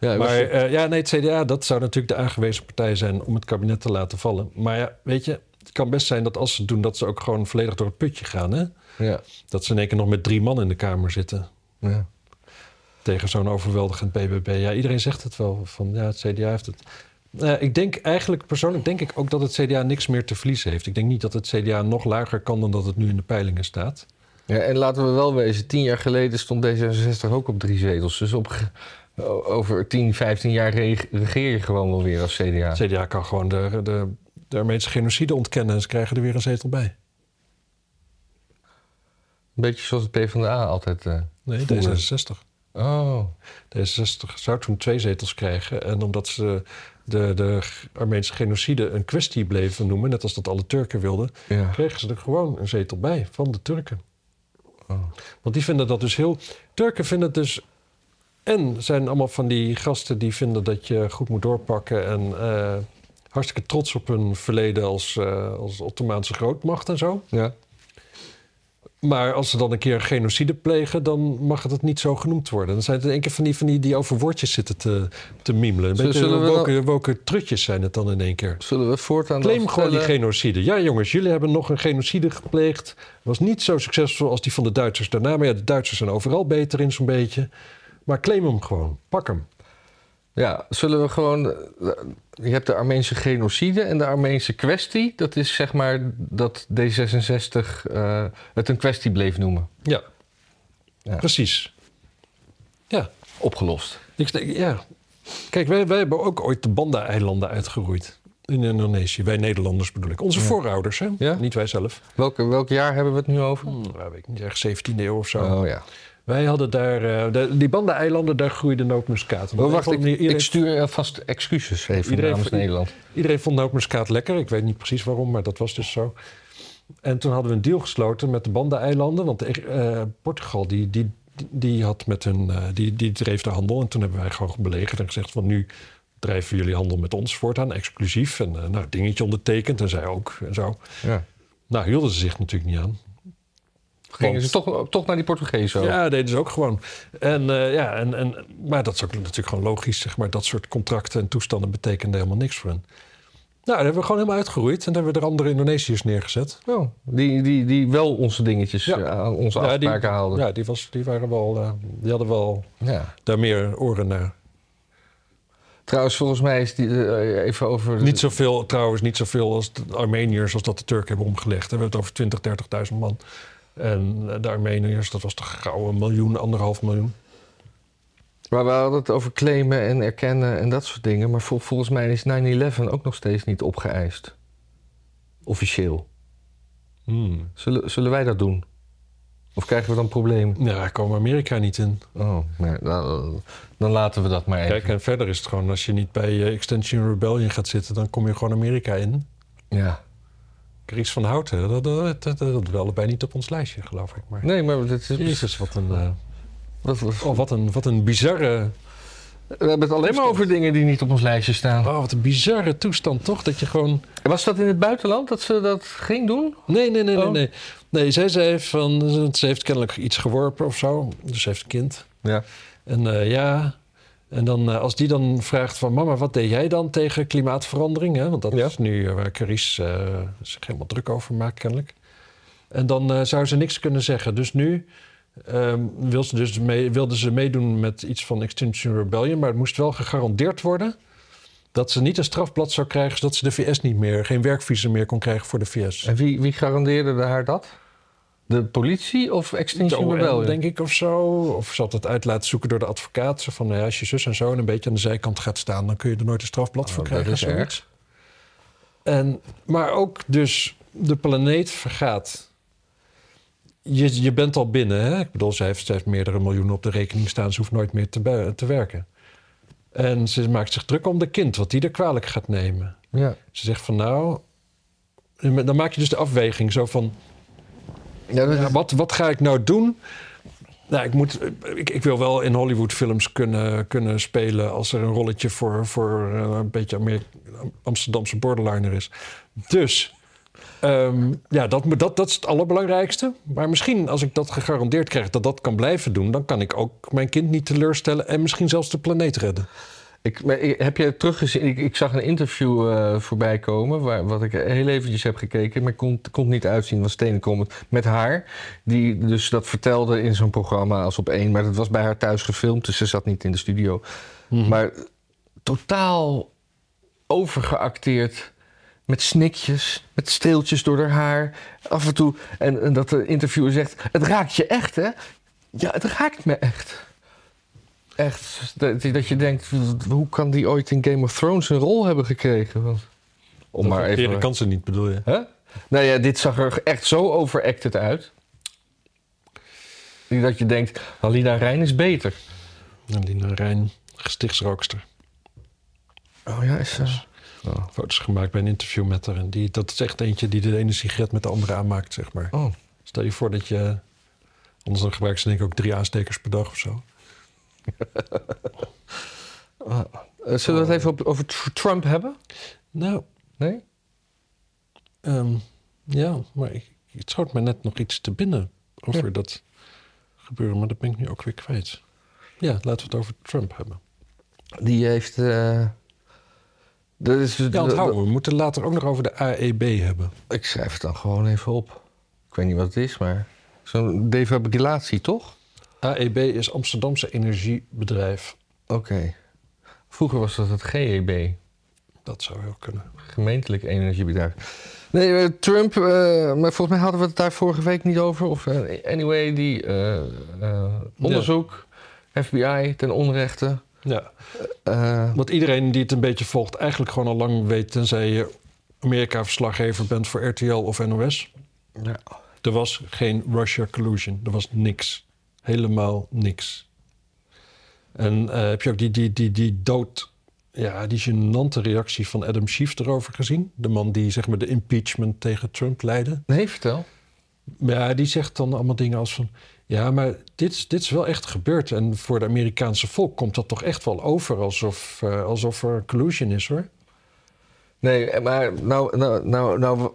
Ja, maar was- eh, ja, nee, het CDA, dat zou natuurlijk de aangewezen partij zijn om het kabinet te laten vallen. Maar ja, weet je, het kan best zijn dat als ze het doen, dat ze ook gewoon volledig door het putje gaan. Hè? ja, Dat ze in één keer nog met drie man in de Kamer zitten. ja. Tegen zo'n overweldigend BBB. Ja, iedereen zegt het wel. Van ja, het CDA heeft het. Eh, ik denk eigenlijk, persoonlijk denk ik ook dat het CDA niks meer te verliezen heeft. Ik denk niet dat het CDA nog lager kan dan dat het nu in de peilingen staat. Ja, en laten we wel wezen, tien jaar geleden stond D66 ook op drie zetels. Dus op, over 10, 15 jaar reg- regeer je gewoon wel weer als CDA. Het CDA kan gewoon de, de, de Armeense genocide ontkennen en ze krijgen er weer een zetel bij. Een beetje zoals het PvdA altijd. eh Nee, voeren. D66. Oh, D66 zou toen twee zetels krijgen. En omdat ze de, de Armeense genocide een kwestie bleven noemen, net als dat alle Turken wilden, ja. kregen ze er gewoon een zetel bij van de Turken. Oh. Want die vinden dat dus heel. Turken vinden het dus. En zijn allemaal van die gasten die vinden dat je goed moet doorpakken. En eh, hartstikke trots op hun verleden als, eh, als Ottomaanse grootmacht en zo. Ja. Maar als ze dan een keer genocide plegen, dan mag het niet zo genoemd worden. Dan zijn het in één keer van die, van die die over woordjes zitten te, te miemelen. Een Zullen- beetje zullen we woke, woke trutjes zijn het dan in één keer. Zullen we voortaan Claim gewoon die genocide. Ja, jongens, jullie hebben nog een genocide gepleegd. Was niet zo succesvol als die van de Duitsers daarna. Maar ja, de Duitsers zijn overal beter in zo'n beetje. Maar claim hem gewoon. Pak hem. Ja, zullen we gewoon... eh, Je hebt de Armeense genocide en de Armeense kwestie. Dat is zeg maar dat D66 eh, het een kwestie bleef noemen. Ja, Ja. precies. Ja. Opgelost. Ik, ja. Kijk, wij, wij hebben ook ooit de Banda-eilanden uitgeroeid. In Indonesië. Wij Nederlanders bedoel ik. Onze Ja. voorouders, hè? Ja? Niet wij zelf. Welke, welk jaar hebben we het nu over? Hmm, ja, weet ik niet, ergens 17e eeuw of zo. Oh ja. Wij hadden daar... eh, de, die Banda-eilanden, daar groeide nootmuskaat. Oh, wacht, ik, iedereen, ik stuur alvast excuses even Iedereen- namens Nederland. iedereen vond nootmuskaat lekker. Ik weet niet precies waarom, maar dat was dus zo. En toen hadden we een deal gesloten met de Banda-eilanden. Want eh, Portugal, die, die, die, had met hun, eh, die, die dreef de handel. En toen hebben wij gewoon belegerd en gezegd van nu drijven jullie handel met ons voortaan, exclusief. En nou, dingetje ondertekend en zij ook en zo. Ja. Nou, hielden ze zich natuurlijk niet aan. Gingen ze toch, toch naar die Portugezen? Ja, deden ze ook gewoon. En, eh, ja, en, en, maar dat is ook natuurlijk gewoon logisch, zeg maar. Dat soort contracten en toestanden betekenden helemaal niks voor hen. Nou, dat hebben we gewoon helemaal uitgeroeid. En dan hebben we er andere Indonesiërs neergezet. Oh, die, die, die wel onze dingetjes, Ja. eh, aan onze Ja, die- afspraken haalden. Ja, die, was, die, waren wel, eh, die hadden wel Ja. daar meer oren naar. Trouwens, volgens mij is die even over... Niet zoveel, trouwens, niet zoveel als de Armeniërs als dat de Turken hebben omgelegd. We hebben het over 20, 30.000 man. En de Armeniërs, dat was toch gauw een miljoen, anderhalf miljoen. Maar we hadden het over claimen en erkennen en dat soort dingen. Maar vol- volgens mij is 9-11 ook nog steeds niet opgeëist. Officieel. Hmm. Zullen, zullen wij dat doen? Of krijgen we dan problemen? Ja, daar komen Amerika niet in. Oh, nee, dan, dan laten we dat maar even. Kijk, en verder is het gewoon, als je niet bij eh, Extension Rebellion gaat zitten, dan kom je gewoon Amerika in. Ja. Chris van Houten, dat, dat, dat, allebei niet op ons lijstje, geloof ik. Maar Nee, maar dit is... Jezus, wat een, Wat, wat- oh, wat een, wat een bizarre, we hebben het alleen maar over dingen die niet op ons lijstje staan. oh, wat een bizarre toestand, toch? Dat je gewoon Was dat in het buitenland dat ze dat ging doen? Nee, nee, nee, nee, Oh. nee. Nee, zij zei van, ze heeft kennelijk iets geworpen of zo. Dus ze heeft een kind. Ja. En eh, ja, en dan eh, als die dan vraagt van... mama, wat deed jij dan tegen klimaatverandering? Hè? Want dat Ja. is nu eh, waar Carice eh, zich helemaal druk over maakt kennelijk. En dan eh, zou ze niks kunnen zeggen. Dus nu ehm, wil ze dus mee, wilde ze meedoen met iets van Extinction Rebellion... maar het moest wel gegarandeerd worden... dat ze niet een strafblad zou krijgen... zodat ze de VS niet meer, geen werkvisum meer kon krijgen voor de VS. En wie, wie garandeerde haar dat? De politie of Extinction De OM, Rebellion? denk ik, of zo. Of ze had het uit laten zoeken door de advocaat. Zo van, nou ja, als je zus en zo en een beetje aan de zijkant gaat staan... dan kun je er nooit een strafblad Oh, voor dat krijgen. is zoiets. En, maar ook dus, de planeet vergaat. Je, je bent al binnen, hè? Ik bedoel, ze heeft, ze heeft meerdere miljoenen op de rekening staan. Ze hoeft nooit meer te, te werken. En ze maakt zich druk om de kind, wat die er kwalijk gaat nemen. Ja. Ze zegt van, nou... Dan maak je dus de afweging zo van... Ja, wat, wat ga ik nou doen? Nou, ik, moet, ik, ik wil wel in Hollywoodfilms kunnen, kunnen spelen als er een rolletje voor, voor eh, een beetje Amer- Amsterdamse borderliner is. Dus ehm, ja, dat, dat, dat is het allerbelangrijkste. Maar misschien als ik dat gegarandeerd krijg dat dat kan blijven doen, dan kan ik ook mijn kind niet teleurstellen en misschien zelfs de planeet redden. Ik, heb je teruggezien? Ik, ik zag een interview eh, voorbij komen, waar, wat ik heel eventjes heb gekeken, maar kon, kon niet uitzien, was Stenen met haar. Die dus dat vertelde in zo'n programma als op één, maar dat was bij haar thuis gefilmd, dus ze zat niet in de studio. Maar totaal overgeacteerd. Met snikjes, met steeltjes door haar haar. Af en toe. En, en dat de interviewer zegt: Het raakt je echt, hè? Ja, het raakt me echt. Echt. Dat, je denkt: hoe kan die ooit in Game of Thrones een rol hebben gekregen? Want, om maar even. Leren kan ze niet, bedoel je? Hè? Nou ja, dit zag er echt zo overacted uit. Dat je denkt: Halina Rijn is beter. Lina Rijn, gestichtsrookster. Oh ja, is ze. Oh. Foto's gemaakt bij een interview met haar. En die, dat is echt eentje die de ene sigaret met de andere aanmaakt, zeg maar. oh. Stel je voor dat je... Anders dan gebruiken ze denk ik ook drie aanstekers per dag of zo. Eh, zullen we het even op- over Tr- Trump hebben? Nou, Nee? ehm, ja, maar ik, het schoot me net nog iets te binnen over Ja. dat gebeuren. Maar dat ben ik nu ook weer kwijt. Ja, laten we het over Trump hebben. Die heeft. eh, dat is, Ja, onthouden. We moeten later ook nog over de AEB hebben. Ik schrijf het dan gewoon even op. Ik weet niet wat het is, maar. Zo'n defibrillatie, toch? AEB is Amsterdamse Energiebedrijf. Oké. Vroeger was dat het GEB, Dat zou heel kunnen. gemeentelijk energiebedrijf. Nee, eh, Trump, eh, maar volgens mij hadden we het daar vorige week niet over. Of eh, anyway, die onderzoek, FBI ten onrechte. Ja, wat iedereen die het een beetje volgt eigenlijk gewoon al lang weet... tenzij je Amerika-verslaggever bent voor RTL of NOS... ja. Er was geen Russia collusion. Er was niks. Helemaal niks. En eh, heb je ook die, die, die, die dood... Ja, die gênante reactie van Adam Schiff erover gezien? De man die zeg maar de impeachment tegen Trump leidde. Nee, vertel. Maar ja, die zegt dan allemaal dingen als van... Ja, maar dit, is- dit is wel echt gebeurd. En voor de Amerikaanse volk komt dat toch echt wel over... alsof, eh, alsof er collusion is, hoor. Nee, maar nou, nou, nou, nou,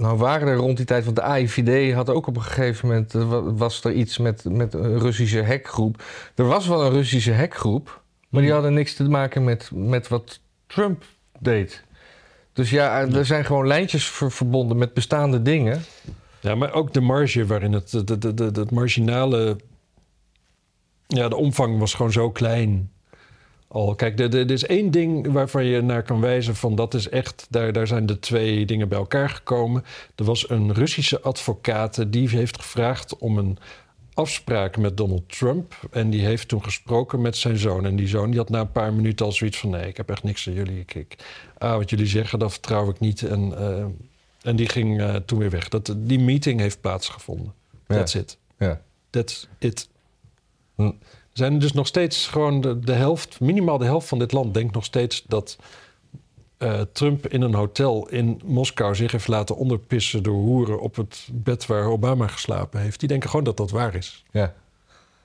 nou waren er rond die tijd... want de AIVD had ook op een gegeven moment... eh, wa- was er iets met, met een Russische hackgroep. Er was wel een Russische hackgroep... maar die Hmm. hadden niks te maken met, met wat Trump deed. Dus ja, er zijn gewoon lijntjes ver- verbonden met bestaande dingen. Ja, maar ook de marge waarin het, het marginale, ja, de omvang was gewoon zo klein. Al. Kijk, er, er is één ding waarvan je naar kan wijzen van dat is echt, daar, daar zijn de twee dingen bij elkaar gekomen. Er was een Russische advocaat die heeft gevraagd om een afspraak met Donald Trump. En die heeft toen gesproken met zijn zoon. En die zoon die had na een paar minuten al zoiets van... nee, ik heb echt niks aan jullie. Ik, ik, ah, wat jullie zeggen, dat vertrouw ik niet. En, eh, en die ging eh, toen weer weg. Dat, die meeting heeft plaatsgevonden. Ja. That's it. Ja. That's it. Hm. Er zijn dus nog steeds gewoon de, de helft... minimaal de helft van dit land denkt nog steeds dat... eh, Trump in een hotel in Moskou zich heeft laten onderpissen door hoeren op het bed waar Obama geslapen heeft. Die denken gewoon dat dat waar is. Ja.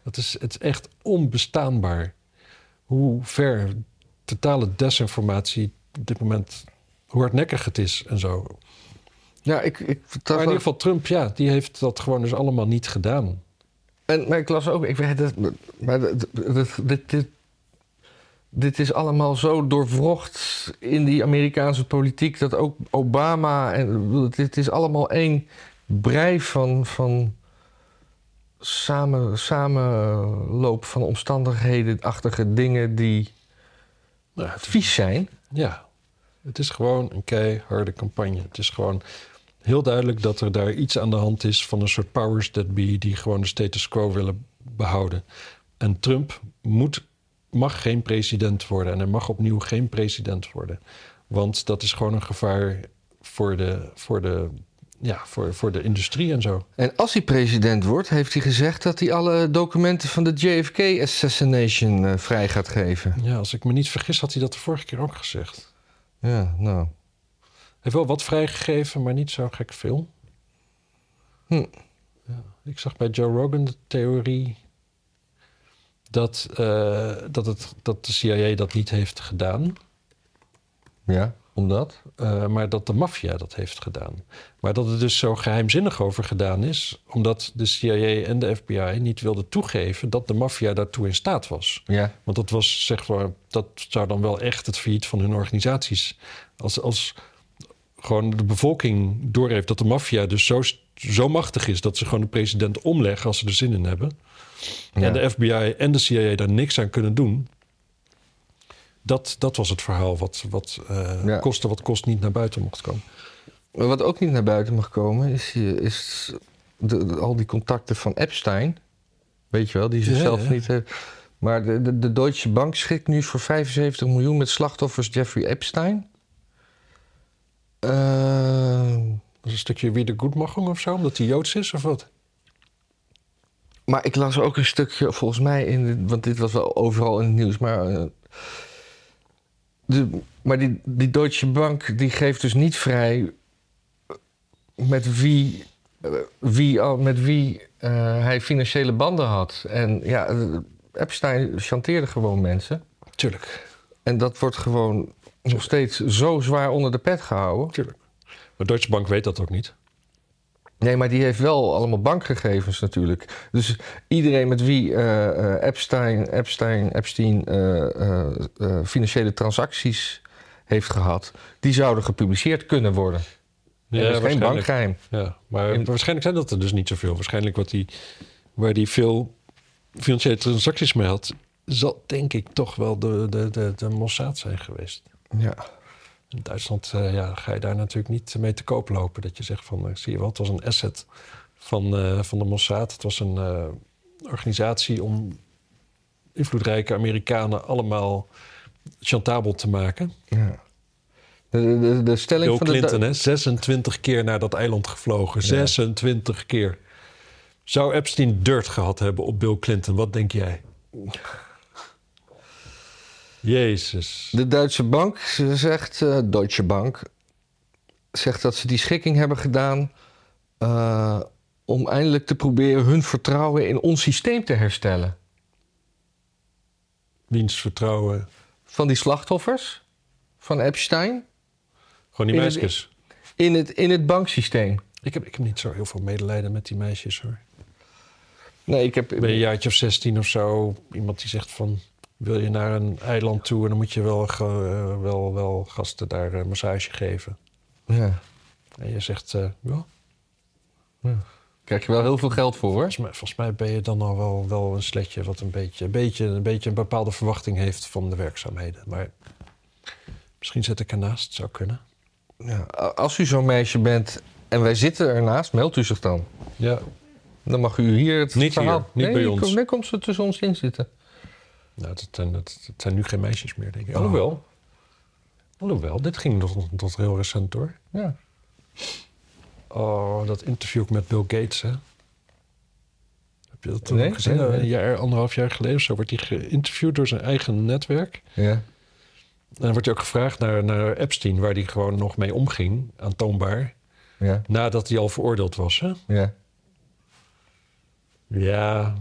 Dat is, het is echt onbestaanbaar. Hoe ver totale desinformatie op dit moment, hoe hardnekkig het is en zo. Ja, ik, ik Maar in ieder geval Trump, ja, die heeft dat gewoon dus allemaal niet gedaan. En, maar ik las ook, ik weet het, maar dit, dit, dit, dit, is allemaal zo doorwrocht in die Amerikaanse politiek dat ook Obama en dit is allemaal één brei van, van samen, samenloop van omstandigheden-achtige dingen die Nou, het, vies zijn. ja, het is gewoon een keiharde campagne. Het is gewoon heel duidelijk dat er daar iets aan de hand is van een soort powers that be die gewoon de status quo willen behouden. En Trump moet, mag geen president worden en hij mag opnieuw geen president worden. Want dat is gewoon een gevaar voor de, voor de, ja, voor, voor de industrie en zo. En als hij president wordt, heeft hij gezegd dat hij alle documenten van de JFK-assassination eh, vrij gaat geven. Ja, als ik me niet vergis, had hij dat de vorige keer ook gezegd. Ja, nou. Heeft wel wat vrijgegeven, maar niet zo gek veel. Hm. Ja, ik zag bij Joe Rogan de theorie dat, eh, dat, het, dat de CIA dat niet heeft gedaan, Ja, omdat? eh, maar dat de maffia dat heeft gedaan. Maar dat het dus zo geheimzinnig over gedaan is, omdat de CIA en de FBI niet wilden toegeven dat de maffia daartoe in staat was. Ja. Want dat was zeg maar, dat zou dan wel echt het failliet van hun organisaties. Als, als gewoon de bevolking doorheeft dat de maffia dus zo, zo machtig is dat ze gewoon de president omleggen als ze er zin in hebben. Ja. En de FBI en de CIA daar niks aan kunnen doen. Dat, dat was het verhaal wat, wat eh Ja. koste wat kost niet naar buiten mocht komen. Wat ook niet naar buiten mag komen, is, is de, de- al die contacten van Epstein. Weet je wel, die zichzelf ja. niet heeft. Maar de, de, de Deutsche Bank schikt nu voor 75 miljoen met slachtoffers Jeffrey Epstein. Eh, Dat is een stukje Wiedergutmachung of zo, omdat hij Joods is of wat? maar ik las ook een stukje, volgens mij, in de- want dit was wel overal in het nieuws. Maar, eh, de, maar die, die Deutsche Bank die geeft dus niet vrij met wie, eh, wie, al- met wie eh, hij financiële banden had. En ja, eh, Epstein chanteerde gewoon mensen. Tuurlijk, En dat wordt gewoon nog steeds zo zwaar onder de pet gehouden. tuurlijk. Maar Deutsche Bank weet dat ook niet. Nee, maar die heeft wel allemaal bankgegevens natuurlijk. Dus iedereen met wie eh, eh, Epstein, Epstein, Epstein eh, financiële transacties heeft gehad, die zouden gepubliceerd kunnen worden. Ja, dat is geen bankgeheim. Ja, maar In- waarschijnlijk zijn dat er dus niet zoveel. Waarschijnlijk wat die, waar die veel financiële transacties mee had, zal denk ik toch wel de, de, de, de Mossad zijn geweest. Ja. In Duitsland eh, ja, ga je daar natuurlijk niet mee te koop lopen. Dat je zegt van, eh, zie je wel, het was een asset van, eh, van de Mossad. Het was een organisatie om invloedrijke Amerikanen allemaal chantabel te maken. ja. De, de, de stelling Bill van de Clinton, hè? 26 keer naar dat eiland gevlogen. 26 keer. Zou Epstein dirt gehad hebben op Bill Clinton? Wat denk jij? Jezus. De Duitse bank ze zegt, eh, Deutsche Bank, zegt dat ze die schikking hebben gedaan eh, om eindelijk te proberen hun vertrouwen in ons systeem te herstellen. Wiens vertrouwen. Van die slachtoffers van Epstein Gewoon die In het- meisjes. in het, in het banksysteem. Ik heb, ik heb niet zo heel veel medelijden met die meisjes hoor. Nee, ik heb. Ben je een jaartje of 16 of zo. Iemand die zegt van. Wil je naar een eiland toe en dan moet je wel, eh, wel, wel gasten daar een massage geven. Ja. En je zegt, eh, ja. Ja. Krijg je wel heel veel geld voor, hoor. Volgens mij, volgens mij ben je dan al wel, wel een sletje wat een beetje, een, beetje, een beetje een bepaalde verwachting heeft van de werkzaamheden. Maar misschien zit ik ernaast, zou kunnen. Ja, als u zo'n meisje bent en wij zitten ernaast, meldt u zich dan. Ja, Dan mag u hier het Niet verhaal... hier, niet nee, bij ons. Nee, komt ze tussen ons in zitten. Nou, het, zijn, het, zijn nu geen meisjes meer, denk ik. Oh. Alhoewel, alhoewel, dit ging tot, tot heel recent door. Ja. Oh, dat interview ook met Bill Gates, hè? Heb je dat Nee, gezien? nee, nee. Een jaar, anderhalf jaar geleden of zo wordt hij geïnterviewd door zijn eigen netwerk. Ja. En dan wordt hij ook gevraagd naar, naar Epstein, waar hij gewoon nog mee omging, aantoonbaar, Ja. nadat hij al veroordeeld was. Hè? Ja. Ja.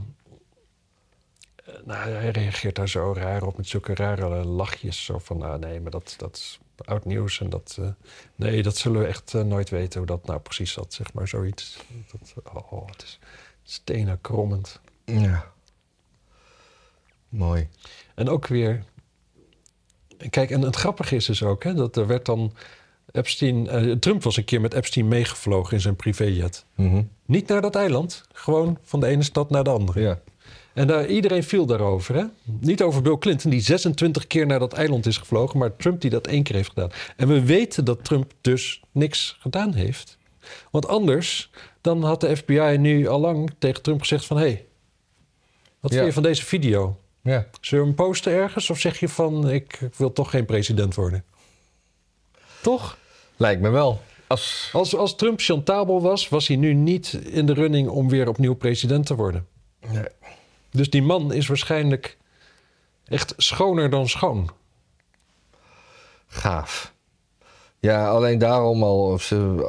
Nou, hij reageert daar zo raar op met zulke rare lachjes. Zo van, nou nee, maar dat, dat is oud nieuws. En dat, eh, nee, dat zullen we echt eh, nooit weten hoe dat nou precies zat, zeg maar, zoiets. Dat, oh, het is stenen krommend. Ja. Mooi. En ook weer... Kijk, en het grappige is dus ook, hè, dat er werd dan... Epstein, eh, Trump was een keer met Epstein meegevlogen in zijn privéjet. Mhm. Niet naar dat eiland, gewoon van de ene stad naar de andere. Ja. En daar, iedereen viel daarover. Hè? Niet over Bill Clinton, die 26 keer naar dat eiland is gevlogen, maar Trump die dat één keer heeft gedaan. En we weten dat Trump dus niks gedaan heeft. Want anders dan had de FBI nu al lang tegen Trump gezegd van... hé, hey, wat Ja. vind je van deze video? Ja. Zul je hem posten ergens of zeg je van... ik wil toch geen president worden? Toch? Lijkt me wel. Als... Als, als Trump chantabel was, was hij nu niet in de running om weer opnieuw president te worden. Nee. Dus die man is waarschijnlijk echt schoner dan schoon. Gaaf. Ja, alleen daarom al, of ze,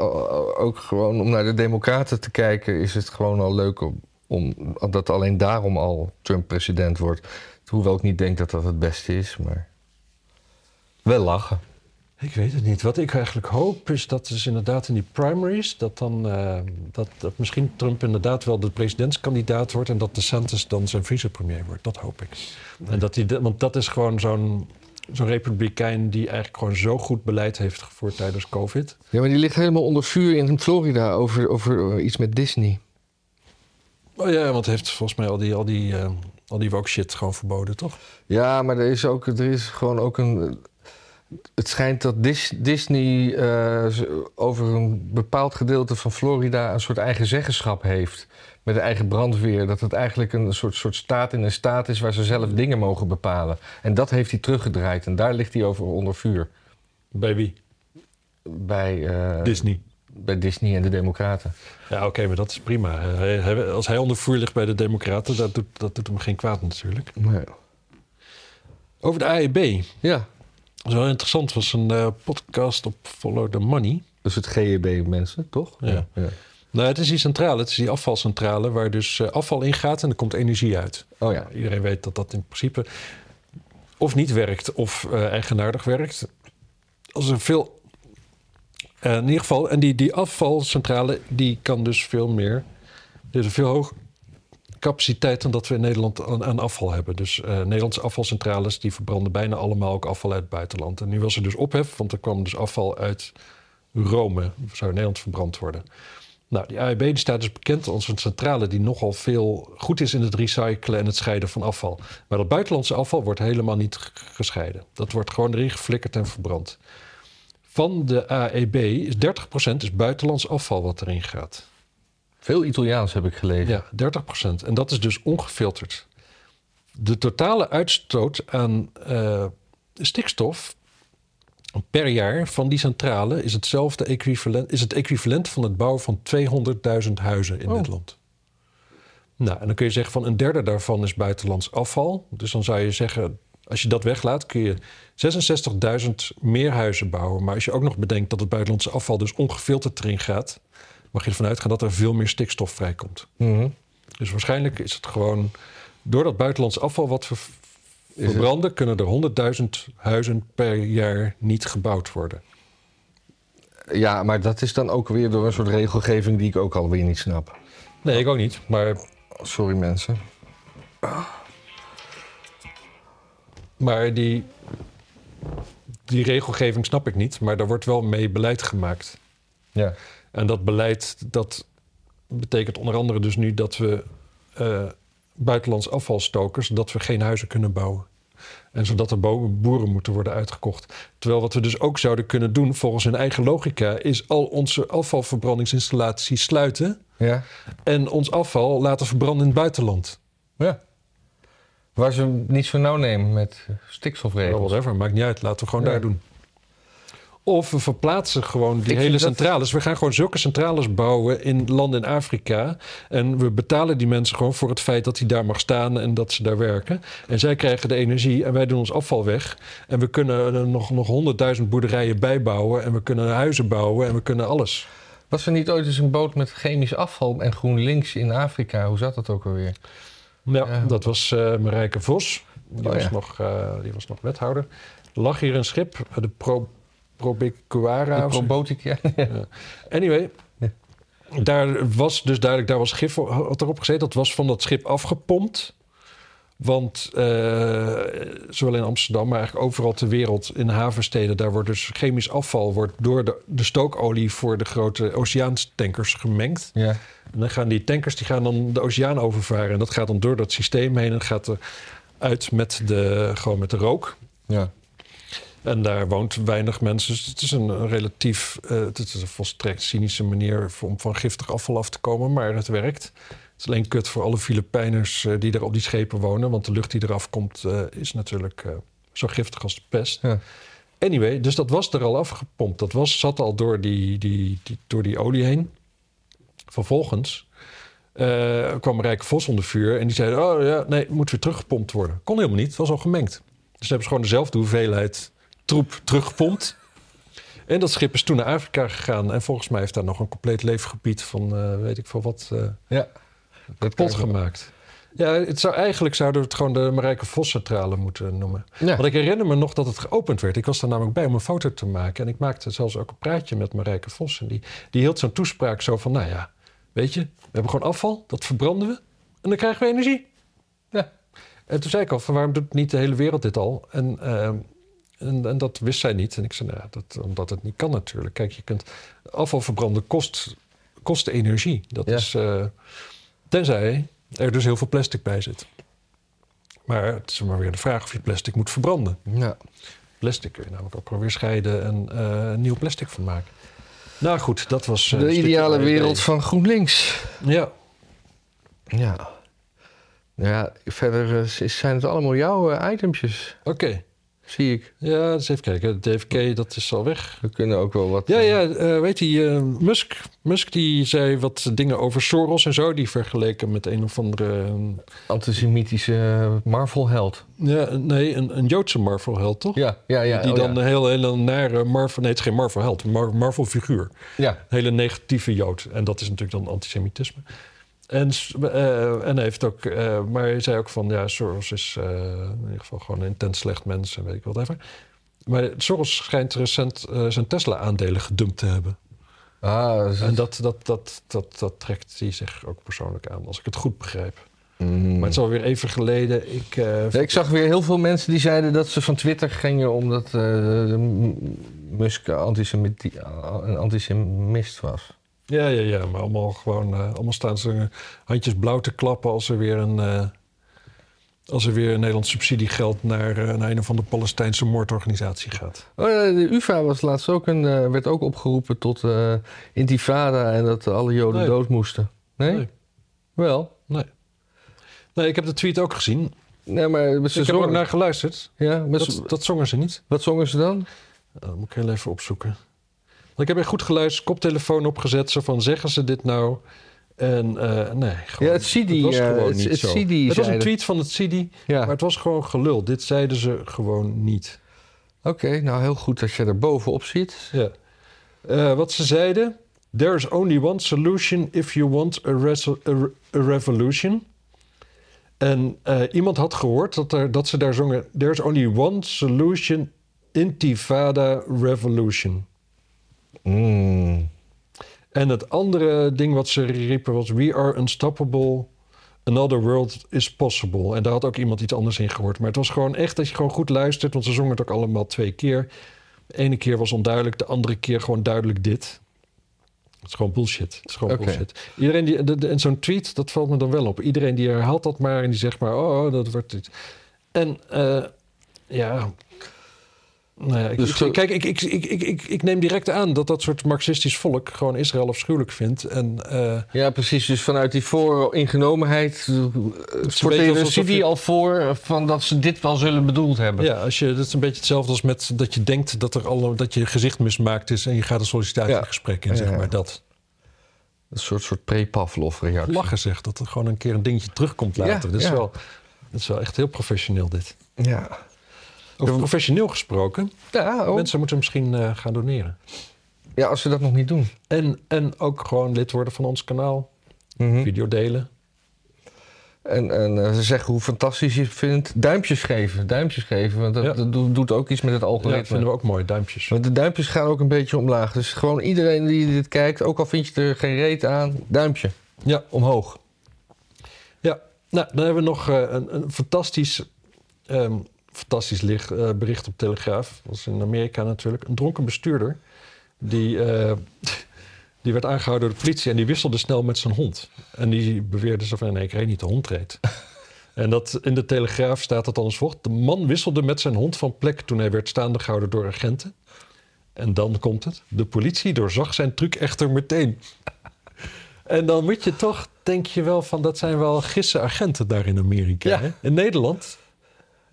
ook gewoon om naar de Democraten te kijken, is het gewoon al leuk om, om dat alleen daarom al Trump president wordt. Hoewel ik niet denk dat dat het beste is, maar wel lachen. Ik weet het niet. Wat ik eigenlijk hoop is dat dus inderdaad in die primaries... dat dan eh, dat, dat misschien Trump inderdaad wel de presidentskandidaat wordt... en dat DeSantis dan zijn vicepremier wordt. Dat hoop ik. En dat die, want dat is gewoon zo'n zo'n republikein... die eigenlijk gewoon zo goed beleid heeft gevoerd tijdens COVID. Ja, maar die ligt helemaal onder vuur in Florida over, over eh, iets met Disney. Oh ja, want heeft volgens mij al die, al die, eh, al die woke shit gewoon verboden, toch? Ja, maar er is, ook, er is gewoon ook een. Het schijnt dat Dis- Disney eh, over een bepaald gedeelte van Florida een soort eigen zeggenschap heeft. Met een eigen brandweer. Dat het eigenlijk een soort, soort staat in een staat is waar ze zelf dingen mogen bepalen. En dat heeft hij teruggedraaid. En daar ligt hij over onder vuur. Bij wie? Bij, eh, Disney. bij Disney en de Democraten. Ja, oké, maar dat is prima. Als hij onder vuur ligt bij de Democraten, dat doet, dat doet hem geen kwaad natuurlijk. Over de AEB. Ja, Dat is wel interessant. Was een eh, podcast op Follow the Money. dus het GEB mensen, toch? Ja. ja. Nou, het is die centrale, het is die afvalcentrale waar dus eh, afval in gaat en er komt energie uit. Oh ja. Iedereen weet dat dat in principe of niet werkt of eh, eigenaardig werkt. Als er veel. in ieder geval, en die, die afvalcentrale die kan dus veel meer. Er is een veel hoger dan dat we in Nederland aan, afval hebben. Dus eh, Nederlandse afvalcentrales die verbranden bijna allemaal ook afval uit het buitenland. En nu was er dus ophef, want er kwam dus afval uit Rome, zou Nederland verbrand worden. Nou, die AEB die staat dus bekend als een centrale die nogal veel goed is in het recyclen en het scheiden van afval. Maar dat buitenlandse afval wordt helemaal niet gescheiden. Dat wordt gewoon erin geflikkerd en verbrand. Van de AEB is 30% is buitenlands afval wat erin gaat. Veel Italiaans heb ik gelezen. Ja, 30%. En dat is dus ongefilterd. De totale uitstoot aan eh, stikstof per jaar van die centrale is hetzelfde equivalent, is het equivalent van het bouwen van 200.000 huizen in Oh. dit land. Nou, en dan kun je zeggen van een derde daarvan is buitenlands afval. Dus dan zou je zeggen, als je dat weglaat, kun je 66.000 meer huizen bouwen. Maar als je ook nog bedenkt dat het buitenlandse afval dus ongefilterd erin gaat, mag je ervan uitgaan dat er veel meer stikstof vrijkomt. Mhm. Dus waarschijnlijk is het gewoon door dat buitenlands afval wat we verbranden, kunnen er 100.000 huizen per jaar niet gebouwd worden. Ja, maar dat is dan ook weer door een soort regelgeving die ik ook alweer niet snap. Nee, ik ook niet. Maar, Sorry mensen. maar die, die regelgeving snap ik niet. Maar daar wordt wel mee beleid gemaakt. Ja. En dat beleid, dat betekent onder andere dus nu dat we uh, buitenlands afvalstokers, dat we geen huizen kunnen bouwen. En zodat er boeren moeten worden uitgekocht. Terwijl wat we dus ook zouden kunnen doen, volgens hun eigen logica, is al onze afvalverbrandingsinstallaties sluiten. Ja. En ons afval laten verbranden in het buitenland. Ja. Waar ze niet zo nauw nemen met stikstofregels. Well, whatever, maakt niet uit. Laten we gewoon daar doen. Of we verplaatsen gewoon die hele centrales. We gaan gewoon zulke centrales bouwen in landen in Afrika. En we betalen die mensen gewoon voor het feit dat die daar mag staan en dat ze daar werken. En zij krijgen de energie en wij doen ons afval weg. En we kunnen er nog, nog honderdduizend boerderijen bijbouwen. En we kunnen huizen bouwen en we kunnen alles. Was er niet ooit eens een boot met chemisch afval en GroenLinks in Afrika? Hoe zat dat ook alweer? Ja, dat was uh, Marijke Vos. Die, oh, was nog, uh, die was nog wethouder. Er lag hier een schip, de Pro Probecuara. Probotica. <laughs> Ja. Anyway, daar was dus duidelijk, daar was gif had erop gezeten. Dat was van dat schip afgepompt. Want uh, zowel in Amsterdam, maar eigenlijk overal ter wereld in havensteden, daar wordt dus chemisch afval wordt door de, de stookolie voor de grote oceaanstankers gemengd. Ja. En dan gaan die tankers die gaan dan de oceaan overvaren. En dat gaat dan door dat systeem heen en gaat er uit met de, gewoon met de rook. Ja. En daar woont weinig mensen. Dus het is een relatief, uh, het is een volstrekt cynische manier om van giftig afval af te komen, maar het werkt. Het is alleen kut voor alle Filipijners uh, die er op die schepen wonen, want de lucht die eraf komt uh, is natuurlijk zo giftig als de pest. Ja. Anyway, dus dat was er al afgepompt. Dat was, zat al door die, die, die door die olie heen. Vervolgens kwam Rijk Vos onder vuur en die zei: Oh ja, nee, moet weer teruggepompt worden. Kon helemaal niet, het was al gemengd. Dus hebben ze gewoon dezelfde hoeveelheid troep teruggepompt. En dat schip is toen naar Afrika gegaan. En volgens mij heeft daar nog een compleet leefgebied van uh, weet ik veel wat uh, ja, kapot gemaakt. Ja, het zou, eigenlijk zouden we het gewoon de Marijke Vos Centrale moeten noemen. Ja. Want ik herinner me nog dat het geopend werd. Ik was daar namelijk bij om een foto te maken. En ik maakte zelfs ook een praatje met Marijke Vos. En die, die hield zo'n toespraak zo van... nou ja, weet je, we hebben gewoon afval, dat verbranden we... en dan krijgen we energie. Ja. En toen zei ik al, van waarom doet niet de hele wereld dit al? En... Uh, en, en, dat wist zij niet. En ik zei, nou, dat, omdat het niet kan natuurlijk. Kijk, je kunt afval verbranden kost, kost energie. Dat Ja. is, uh, tenzij er dus heel veel plastic bij zit. Maar het is maar weer de vraag of je plastic moet verbranden. Ja. Plastic kun je namelijk ook weer scheiden en uh, nieuw plastic van maken. Nou goed, dat was... Uh, de ideale wereld van GroenLinks. Ja, Ja. Ja, verder eh, zijn het allemaal jouw eh, itempjes, oké. Zie ik. Ja, dus even kijken. DFK, dat is al weg. We kunnen ook wel wat... Ja, eh, ja, eh, weet je, eh, Musk, Musk die zei wat dingen over Soros en zo. Die vergeleken met een of andere... Antisemitische Marvel-held. ja, nee, een, een Joodse Marvel-held, toch? Ja, ja, ja. die oh, dan ja. een heel, hele nare Marvel... Nee, het is geen Marvel-held, een Mar- Marvel-figuur. Ja, Een hele negatieve Jood. En dat is natuurlijk dan antisemitisme. En, eh, en heeft ook... eh, maar hij zei ook van... Ja, Soros is eh, in ieder geval gewoon een intens slecht mens en weet ik wat even. Maar Soros schijnt recent zijn Tesla-aandelen gedumpt te hebben. ah, En dat, dat, dat, dat, dat trekt hij zich ook persoonlijk aan, als ik het goed begrijp. Mm. Maar het is alweer even geleden. Ik, ik zag weer heel veel mensen die zeiden dat ze van Twitter gingen omdat M- Musk een antisemist was. Ja, ja, ja, maar allemaal gewoon, eh, allemaal staan ze handjes blauw te klappen als er weer een, eh, als er weer een Nederlands subsidiegeld naar, eh, naar een of andere Palestijnse moordorganisatie gaat. Oh, ja, de UvA was laatst ook een, werd ook opgeroepen tot intifada en dat alle Joden Nee. dood moesten. Nee? Nee. Wel? Nee. Nee, ik heb de tweet ook gezien. Nee, maar ze ik heb er zongen- ook naar geluisterd. Ja, maar ze- Dat, dat zongen ze niet. wat zongen ze dan? Oh, dat moet ik heel even opzoeken. Ik heb echt goed geluisterd, koptelefoon opgezet. Zo van, zeggen ze dit nou? En eh, nee, gewoon, Ja, het Sidi, was eh, gewoon het- niet het zo. Het was een tweet van het Ja. maar het was gewoon gelul. Dit zeiden ze gewoon niet. Oké, nou heel goed dat je er bovenop zit. Ja. Eh, wat ze zeiden... There is only one solution if you want a, revolution. En iemand had gehoord dat, er, dat ze daar zongen... There's only one solution, intifada revolution. Mm. En het andere ding wat ze riepen was... We are unstoppable, another world is possible. En daar had ook iemand iets anders in gehoord. Maar het was gewoon echt dat je gewoon goed luistert... want ze zongen het ook allemaal twee keer. De ene keer was onduidelijk, de andere keer gewoon duidelijk dit. Het is gewoon bullshit. Het is gewoon bullshit. Iedereen die, de, de- en zo'n tweet, dat valt me dan wel op. Iedereen die herhaalt dat maar en die zegt maar, oh, dat wordt dit. En eh, ja. Nou ja, ik, Dus ik- kijk, ik, ik, ik, ik, ik, ik neem direct aan dat dat soort marxistisch volk gewoon Israël afschuwelijk vindt. En eh, Ja, precies. Dus vanuit die vooringenomenheid uh, sorteren die je- al voor eh, van dat ze dit wel zullen bedoeld hebben. ja, als je, dat is een beetje hetzelfde als met dat je denkt dat, er al, dat je gezicht mismaakt is en je gaat een sollicitatiegesprek in, zeg Ja. maar dat. Een soort, soort pre-Pavlov-reactie. Lachen zegt dat er gewoon een keer een dingetje terugkomt later. Dat, is wel, dat is wel echt heel professioneel dit. Ja. Over professioneel gesproken, Ja, oh. mensen moeten misschien eh, gaan doneren. ja, als ze dat nog niet doen. En, en ook gewoon lid worden van ons kanaal, Mhm. video delen. En, en eh, ze zeggen hoe fantastisch je het vindt. Duimpjes geven, duimpjes geven. Want dat, Ja. dat doet, doet ook iets met het Ja, algoritme. dat vinden we ook mooi, duimpjes. Want de duimpjes gaan ook een beetje omlaag. Dus gewoon iedereen die dit kijkt, ook al vind je er geen reet aan, duimpje Ja, omhoog. ja. Nou, dan hebben we nog eh, een, een fantastisch, ehm, fantastisch licht, eh, bericht op Telegraaf. Dat is in Amerika natuurlijk. Een dronken bestuurder, die, eh, <laughs> die werd aangehouden door de politie... en die wisselde snel met zijn hond. En die beweerde zo van, nee, ik reed niet, de hond reed. <laughs> En dat, in de Telegraaf staat dat dan als volgt. De man wisselde met zijn hond van plek toen hij werd staande gehouden door agenten. En dan komt het. De politie doorzag zijn truc echter meteen. <laughs> En dan moet je toch, denk je wel van, dat zijn wel gisse agenten daar in Amerika. Ja. Hè? In Nederland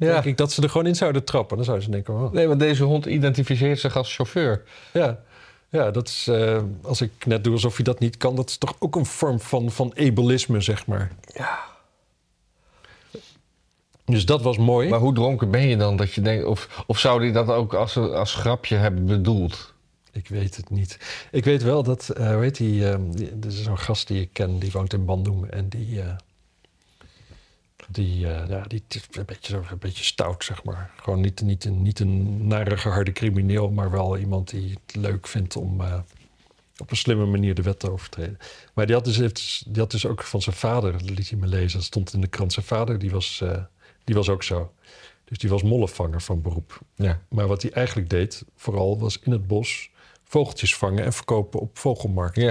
Ja. denk ik dat ze er gewoon in zouden trappen. Dan zouden ze denken, oh, Nee, want deze hond identificeert zich als chauffeur. ja. Ja, dat is, eh, als ik net doe alsof je dat niet kan, dat is toch ook een vorm van, van ableisme, zeg maar. Ja. Dus dat was mooi. Maar hoe dronken ben je dan dat je denkt... Of, of zou die dat ook als, als grapje hebben bedoeld? Ik weet het niet. Ik weet wel dat, eh hoe heet die, eh, die- er is zo'n gast die ik ken, die woont in Bandung en die, eh, die, eh, ja, die is een beetje, een beetje stout, zeg maar. Gewoon niet, niet, een, niet een narige harde crimineel, maar wel iemand die het leuk vindt om eh, op een slimme manier de wet te overtreden. Maar die had dus, heeft- die had dus ook van zijn vader, dat liet hij me lezen, dat stond in de krant, zijn vader die was, eh, die was ook zo. Dus die was mollenvanger van beroep. Ja. Maar wat hij eigenlijk deed, vooral, was in het bos vogeltjes vangen en verkopen op vogelmarkten. Ja.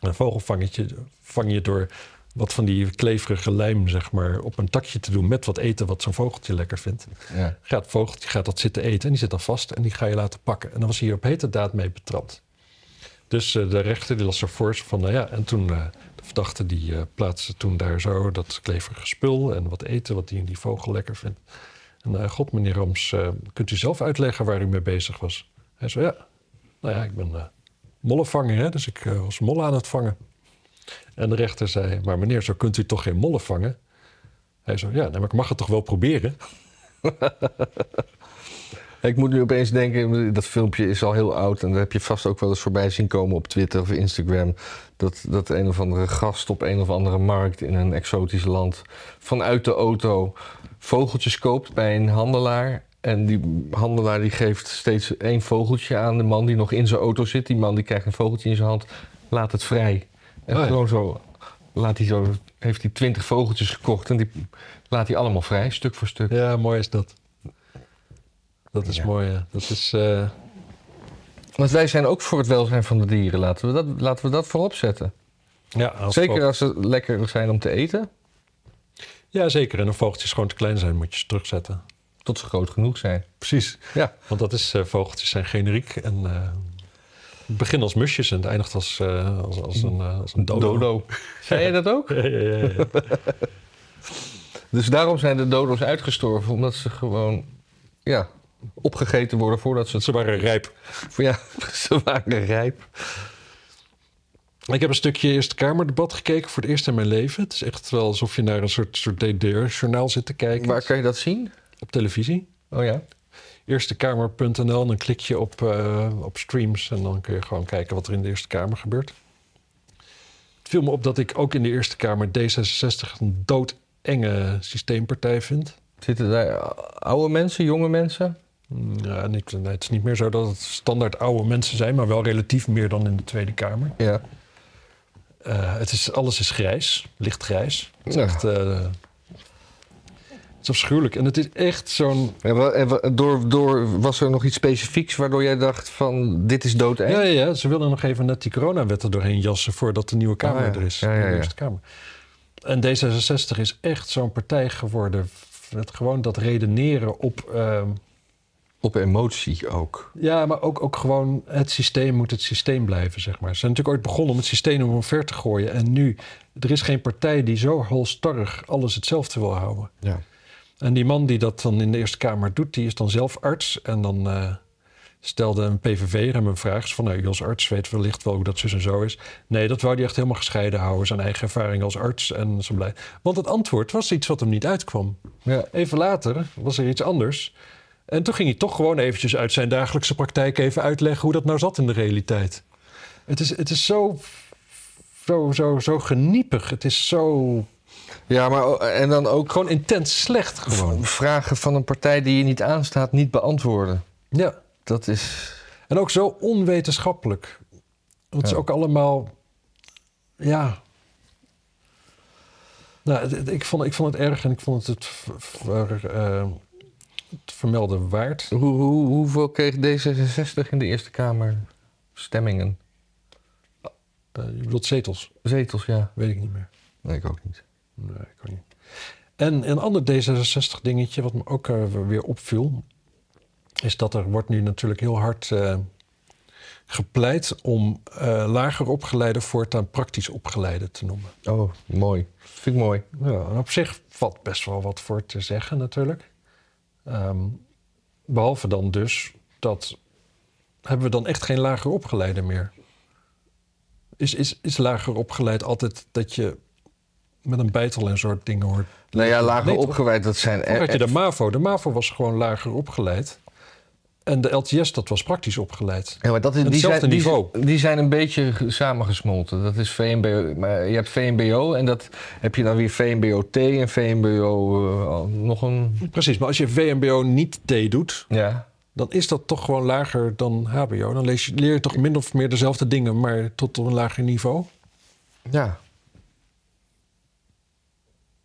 En een vogelvangetje vang je door wat van die kleverige lijm, zeg maar, op een takje te doen met wat eten wat zo'n vogeltje lekker vindt. ja. Gaat het vogeltje gaat dat zitten eten en die zit dan vast en die ga je laten pakken. En dan was hij hier op hete daad mee betrapt. Dus eh, de rechter die las er voor van, nou ja, en toen eh, de verdachte die eh, plaatste toen daar zo dat kleverige spul en wat eten wat die in die vogel lekker vindt. En god, meneer Rams, kunt u zelf uitleggen waar u mee bezig was? Hij zei, ja, nou ja, ik ben mollenvanger, hè, dus ik was mollen aan het vangen. En de rechter zei, maar meneer, zo kunt u toch geen mollen vangen? Hij zei, ja, maar ik mag het toch wel proberen? <laughs> Ik moet nu opeens denken, dat filmpje is al heel oud... en daar heb je vast ook wel eens voorbij zien komen op Twitter of Instagram... dat, dat een of andere gast op een of andere markt in een exotisch land... vanuit de auto vogeltjes koopt bij een handelaar... En die handelaar die geeft steeds één vogeltje aan de man die nog in zijn auto zit. Die man die krijgt een vogeltje in zijn hand, laat het vrij. En Oh ja. gewoon zo, laat hij zo, heeft hij twintig vogeltjes gekocht en die laat hij allemaal vrij, stuk voor stuk. Ja, mooi is dat. Dat is Ja. mooi, ja. Dat is... eh, Want wij zijn ook voor het welzijn van de dieren. Laten we dat, laten we dat voorop zetten. ja, als Zeker vogel- als ze lekker zijn om te eten, Ja, zeker. En een vogeltjes gewoon te klein zijn, moet je ze terugzetten. tot ze groot genoeg zijn. Precies. Ja, Want dat is, eh, vogeltjes zijn generiek. En eh, het begint als musjes en het eindigt als, eh, als, als, een, eh, als een dodo. Zei je dat ook? <laughs> Ja, ja, ja, ja. Dus daarom zijn de dodo's uitgestorven, omdat ze gewoon ja, opgegeten worden voordat ze. Ze waren rijp. Ja, <laughs> ze waren rijp. Ik heb een stukje Eerste Kamerdebat gekeken voor het eerst in mijn leven. Het is echt wel alsof je naar een soort, soort DDR-journaal zit te kijken. Waar kan je dat zien? Op televisie. Oh ja. Eerstekamer.nl en dan klik je op, eh, op streams en dan kun je gewoon kijken wat er in de Eerste Kamer gebeurt. Het viel me op dat ik ook in de Eerste Kamer D66 een doodenge systeempartij vind. Zitten daar oude mensen, jonge mensen? Mm, Ja, niet, nee, het is niet meer zo dat het standaard oude mensen zijn, maar wel relatief meer dan in de Tweede Kamer. Ja. Eh, het is, alles is grijs, lichtgrijs. Het is Ja. echt, eh, is afschuwelijk. En het is echt zo'n... En door, door, was er nog iets specifieks waardoor jij dacht van dit is doodeng? Ja, ja, ja, ze willen nog even net die coronawet er doorheen jassen... voordat de nieuwe Kamer Ah, er is. Ja, ja, de. Eerste Kamer. En D66 is echt zo'n partij geworden... met gewoon dat redeneren op... ehm, Op emotie ook. Ja, maar ook, ook gewoon het systeem moet het systeem blijven, zeg maar. Ze zijn natuurlijk ooit begonnen om het systeem omver te gooien. En nu, er is geen partij die zo holstarrig alles hetzelfde wil houden. Ja. En die man die dat dan in de Eerste Kamer doet, die is dan zelf arts. En dan eh, stelde een PVV hem een vraag. Van, nou, u als arts weet wellicht wel hoe dat zus en zo is. Nee, dat wou hij echt helemaal gescheiden houden. Zijn eigen ervaring als arts en zo blij. Want het antwoord was iets wat hem niet uitkwam. Ja. Even later was er iets anders. En toen ging hij toch gewoon eventjes uit zijn dagelijkse praktijk even uitleggen hoe dat nou zat in de realiteit. Het is, het is zo, zo, zo, zo geniepig. Het is zo ja, maar en dan ook gewoon intens slecht gewoon. vragen van een partij die je niet aanstaat niet beantwoorden. Ja. Dat is... En ook zo onwetenschappelijk. Het is ook allemaal, ja. Nou, ik, vond, ik vond het erg en ik vond het het, ver- eh, het vermelden waard. Hoe, hoe, hoeveel kreeg D66 in de Eerste Kamer stemmingen? Eh, je bedoelt zetels, Zetels, ja. weet ik niet meer. Nee, ik ook niet. Nee, ik ook niet. En een ander D66 dingetje wat me ook eh, weer opviel... is dat er wordt nu natuurlijk heel hard eh, gepleit... om eh, lager opgeleide voortaan praktisch opgeleide te noemen. Oh, mooi. Vind ik mooi. Ja, en op zich valt best wel wat voor te zeggen natuurlijk. Ehm, behalve dan dus dat... hebben we dan echt geen lager opgeleide meer? Is, is, is lager opgeleid altijd dat je met een bijtel en soort dingen hoort? Nou ja, lager Nee, opgewijd, dat zijn... Vroeger had je de MAVO. De MAVO was gewoon lager opgeleid. En de LTS, dat was praktisch opgeleid. Ja, maar dat is, die, Hetzelfde zijn, niveau. die zijn een beetje ge- samengesmolten. Dat is VMBO. Maar je hebt VMBO en dat heb je dan weer VMBO-T en VMBO eh, nog een... Precies, maar als je VMBO niet T doet... Ja. dan is dat toch gewoon lager dan HBO. Dan lees je, leer je toch min of meer dezelfde dingen... maar tot op een lager niveau. Ja.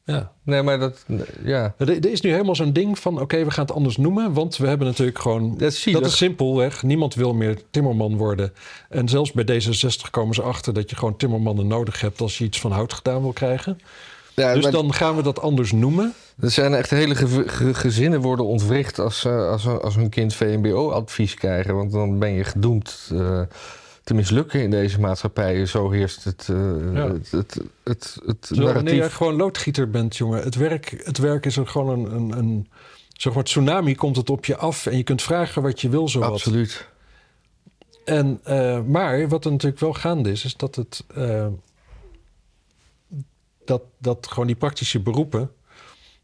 Ja. Nee, maar dat... Ja. Er, er is nu helemaal zo'n ding van... oké, we gaan het anders noemen... want we hebben natuurlijk gewoon... Dat is zielig. Dat is simpelweg. Niemand wil meer timmerman worden. En zelfs bij D66 komen ze achter... dat je gewoon timmermannen nodig hebt... als je iets van hout gedaan wil krijgen. Ja, dus maar dan gaan we dat anders noemen. Er zijn echt hele ge- ge- gezinnen worden ontwricht als, eh, als, als hun kind VMBO-advies krijgen. Want dan ben je gedoemd eh, te mislukken in deze maatschappij. Zo heerst het, eh, Ja. het, het, het, het Zo, wanneer je gewoon loodgieter bent, jongen. Het werk, het werk is er gewoon een, een, een... Zeg maar, tsunami komt het op je af... en je kunt vragen wat je wil, zowat. Absoluut. En, eh, maar wat er natuurlijk wel gaande is, is dat het. eh, dat, dat gewoon die praktische beroepen.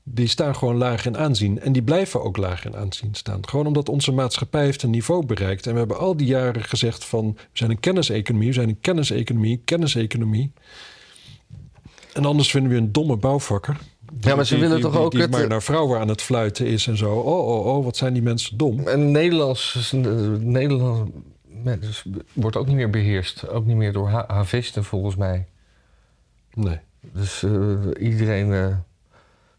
Die staan gewoon laag in aanzien. En die blijven ook laag in aanzien staan. Gewoon omdat onze maatschappij heeft een niveau bereikt. En we hebben al die jaren gezegd van. we zijn een kenniseconomie, we zijn een kenniseconomie, kenniseconomie. En anders vinden we een domme bouwvakker. Die- Ja, maar ze die- willen die- toch ook Die het- maar naar vrouwen aan het fluiten is en zo. Oh, oh, oh, wat zijn die mensen dom. En Nederlands, Nederland wordt ook niet meer beheerst. Ook niet meer door ha- havisten, volgens mij. Nee. Dus eh, iedereen eh,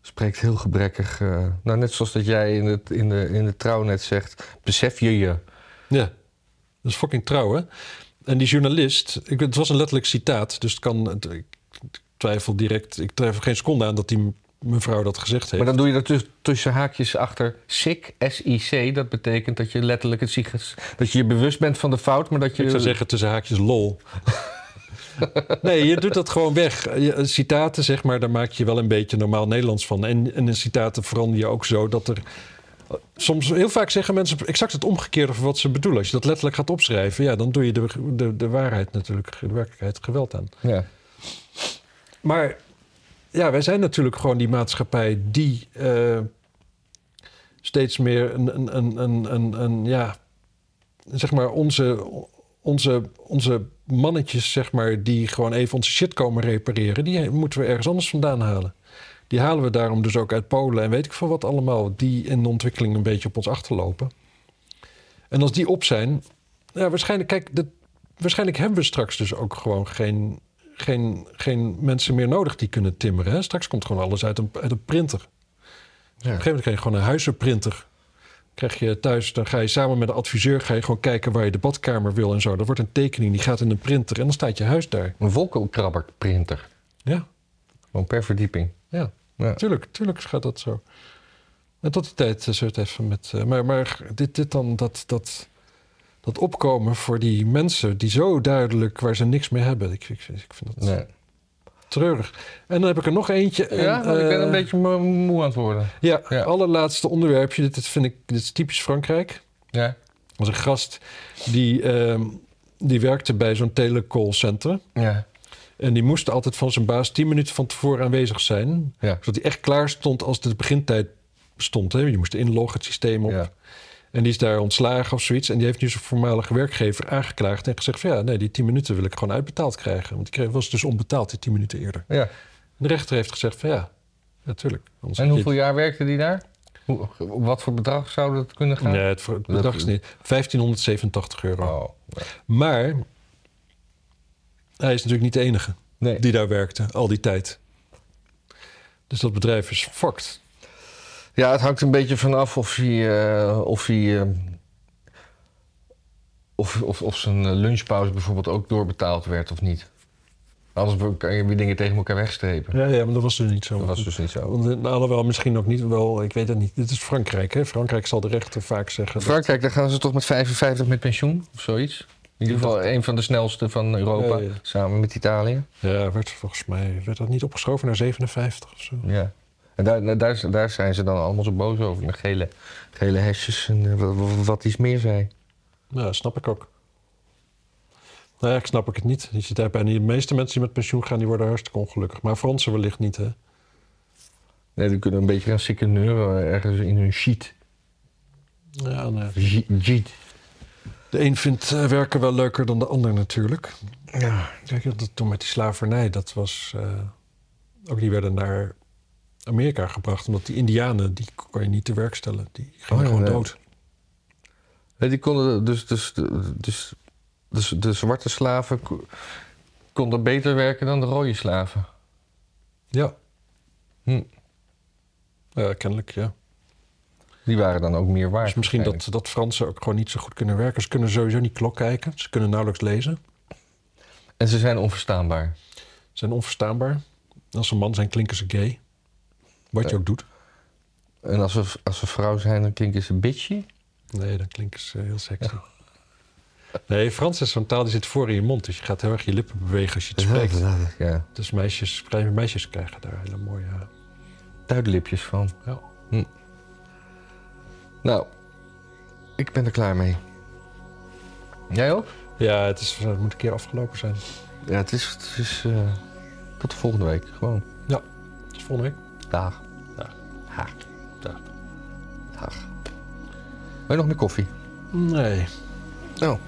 spreekt heel gebrekkig. eh, nou, net zoals dat jij in, het, in, de, in de trouw net zegt. Besef je je. Ja, dat is fucking trouw, hè? En die journalist, ik, het was een letterlijk citaat, dus het kan, het- ik twijfel direct, ik twijfel geen seconde aan dat die mevrouw dat gezegd heeft. Maar dan doe je er dus tussen haakjes achter SIC, S-I-C. Dat betekent dat je letterlijk het ziek, dat je je bewust bent van de fout, maar dat je... Ik zou zeggen tussen haakjes lol. Nee, je doet dat gewoon weg. Je- Citaten, zeg maar, daar maak je wel een beetje normaal Nederlands van. En, en in citaten verander je ook zo dat er... Soms, heel vaak zeggen mensen exact het omgekeerde van wat ze bedoelen. Als je dat letterlijk gaat opschrijven, ja, dan doe je de, de, de waarheid natuurlijk, de werkelijkheid geweld aan. Ja. Maar ja, wij zijn natuurlijk gewoon die maatschappij die eh, steeds meer een, een, een, een ja, zeg maar onze, onze, onze mannetjes, zeg maar, die gewoon even onze shit komen repareren, die moeten we ergens anders vandaan halen. Die halen we daarom dus ook uit Polen en weet ik veel wat allemaal, die in de ontwikkeling een beetje op ons achterlopen. En als die op zijn, ja, waarschijnlijk, kijk, de, waarschijnlijk hebben we straks dus ook gewoon geen, geen, geen mensen meer nodig die kunnen timmeren. Hè? Straks komt gewoon alles uit een, uit een printer. een gegeven moment krijg je gewoon een huizenprinter. Krijg je thuis, dan ga je samen met de adviseur ga je gewoon kijken waar je de badkamer wil en zo. Er wordt een tekening, die gaat in een printer en dan staat je huis daar. Een wolkenkrabberprinter. Ja, Gewoon per verdieping. ja. Ja. Tuurlijk, tuurlijk gaat dat zo. En tot die tijd eh, het even met. eh, maar maar dit, dit dan, dat, dat, dat opkomen voor die mensen die zo duidelijk waar ze niks mee hebben. Ik, ik, ik vind dat Nee. Treurig. En dan heb ik er nog eentje. En, Ja, ik ben eh, een beetje mo- moe aan het worden. Ja, Ja. allerlaatste onderwerpje. Dit, dit vind ik dit is typisch Frankrijk. Ja. Was een gast die, ehm, die werkte bij zo'n telecallcenter. Ja. En die moest altijd van zijn baas tien minuten van tevoren aanwezig zijn. Ja. Zodat hij echt klaar stond als de begintijd stond. Hè? Je moest inloggen, het systeem op. Ja. En die is daar ontslagen of zoiets. En die heeft nu zijn voormalige werkgever aangeklaagd. En gezegd van ja, nee, die tien minuten wil ik gewoon uitbetaald krijgen. Want die kreeg, was dus onbetaald, die tien minuten eerder. ja. En de rechter heeft gezegd van ja, natuurlijk. En hoeveel jaar werkte die daar? Hoe, wat voor bedrag zou dat kunnen gaan? Nee, het, bedrag is niet. 1587 euro. Oh. Maar hij is natuurlijk niet de enige Nee. die daar werkte al die tijd. Dus dat bedrijf is fucked. Ja, het hangt een beetje vanaf of hij, eh, of hij eh, of, of, of zijn lunchpauze bijvoorbeeld ook doorbetaald werd of niet. Anders kan je weer dingen tegen elkaar wegstrepen. Ja, ja, maar dat was dus niet zo. Dat was dus niet zo. Want, eh, Alhoewel, misschien ook niet wel, ik weet het niet. Dit is Frankrijk, hè? Frankrijk zal de rechter vaak zeggen. dat- Frankrijk, daar gaan ze toch met 55 met pensioen of zoiets? In ieder geval een van de snelste van Europa, Ja, ja. samen met Italië. Ja, werd volgens mij werd dat niet opgeschoven naar 57 of zo. Ja. En daar, daar, daar zijn ze dan allemaal zo boos over. Met gele, gele hesjes en eh, wat, iets meer zei. Ja, snap ik ook. Nou ja, ik snap ik het niet. Je ziet daar bijna de meeste mensen die met pensioen gaan, die worden hartstikke ongelukkig. Maar Fransen wellicht niet, hè? Nee, die kunnen een beetje gaan sikkeneuren ergens in hun sheet. Ja, nee. Je- Jeet. De een vindt eh, werken wel leuker dan de ander natuurlijk. Ja. Kijk, dat toen met die slavernij, dat was... eh, ook die werden naar Amerika gebracht. Omdat die indianen, die kon je niet te werk stellen. Die gingen Oh ja, gewoon dood. Nee, die konden dus, dus, dus, dus de zwarte slaven ko- konden beter werken dan de rode slaven. Ja. Hm. Ja, kennelijk, ja. Die waren dan ook meer waard. Dus misschien dat, dat Fransen ook gewoon niet zo goed kunnen werken. Ze kunnen sowieso niet klok kijken. Ze kunnen nauwelijks lezen. En ze zijn onverstaanbaar. Ze zijn onverstaanbaar. Als ze een man zijn, klinken ze gay. Wat je Ja. ook doet. En als ze, als ze vrouw zijn, dan klinken ze bitchy. Nee, dan klinken ze heel sexy. <laughs> Nee, Frans is zo'n taal die zit voor in je mond. Dus je gaat heel erg je lippen bewegen als je het spreekt. Ja, Dus meisjes, meisjes krijgen daar hele mooie... tuidlipjes van. Ja. Nou, ik ben er klaar mee. Jij ook? Ja, het, is, het moet een keer afgelopen zijn. Ja, het is... Het is eh, tot de volgende week. Gewoon. Tot volgende week. Dag. Dag. Dag. Dag. Dag. Wil je nog meer koffie? Nee. Oh.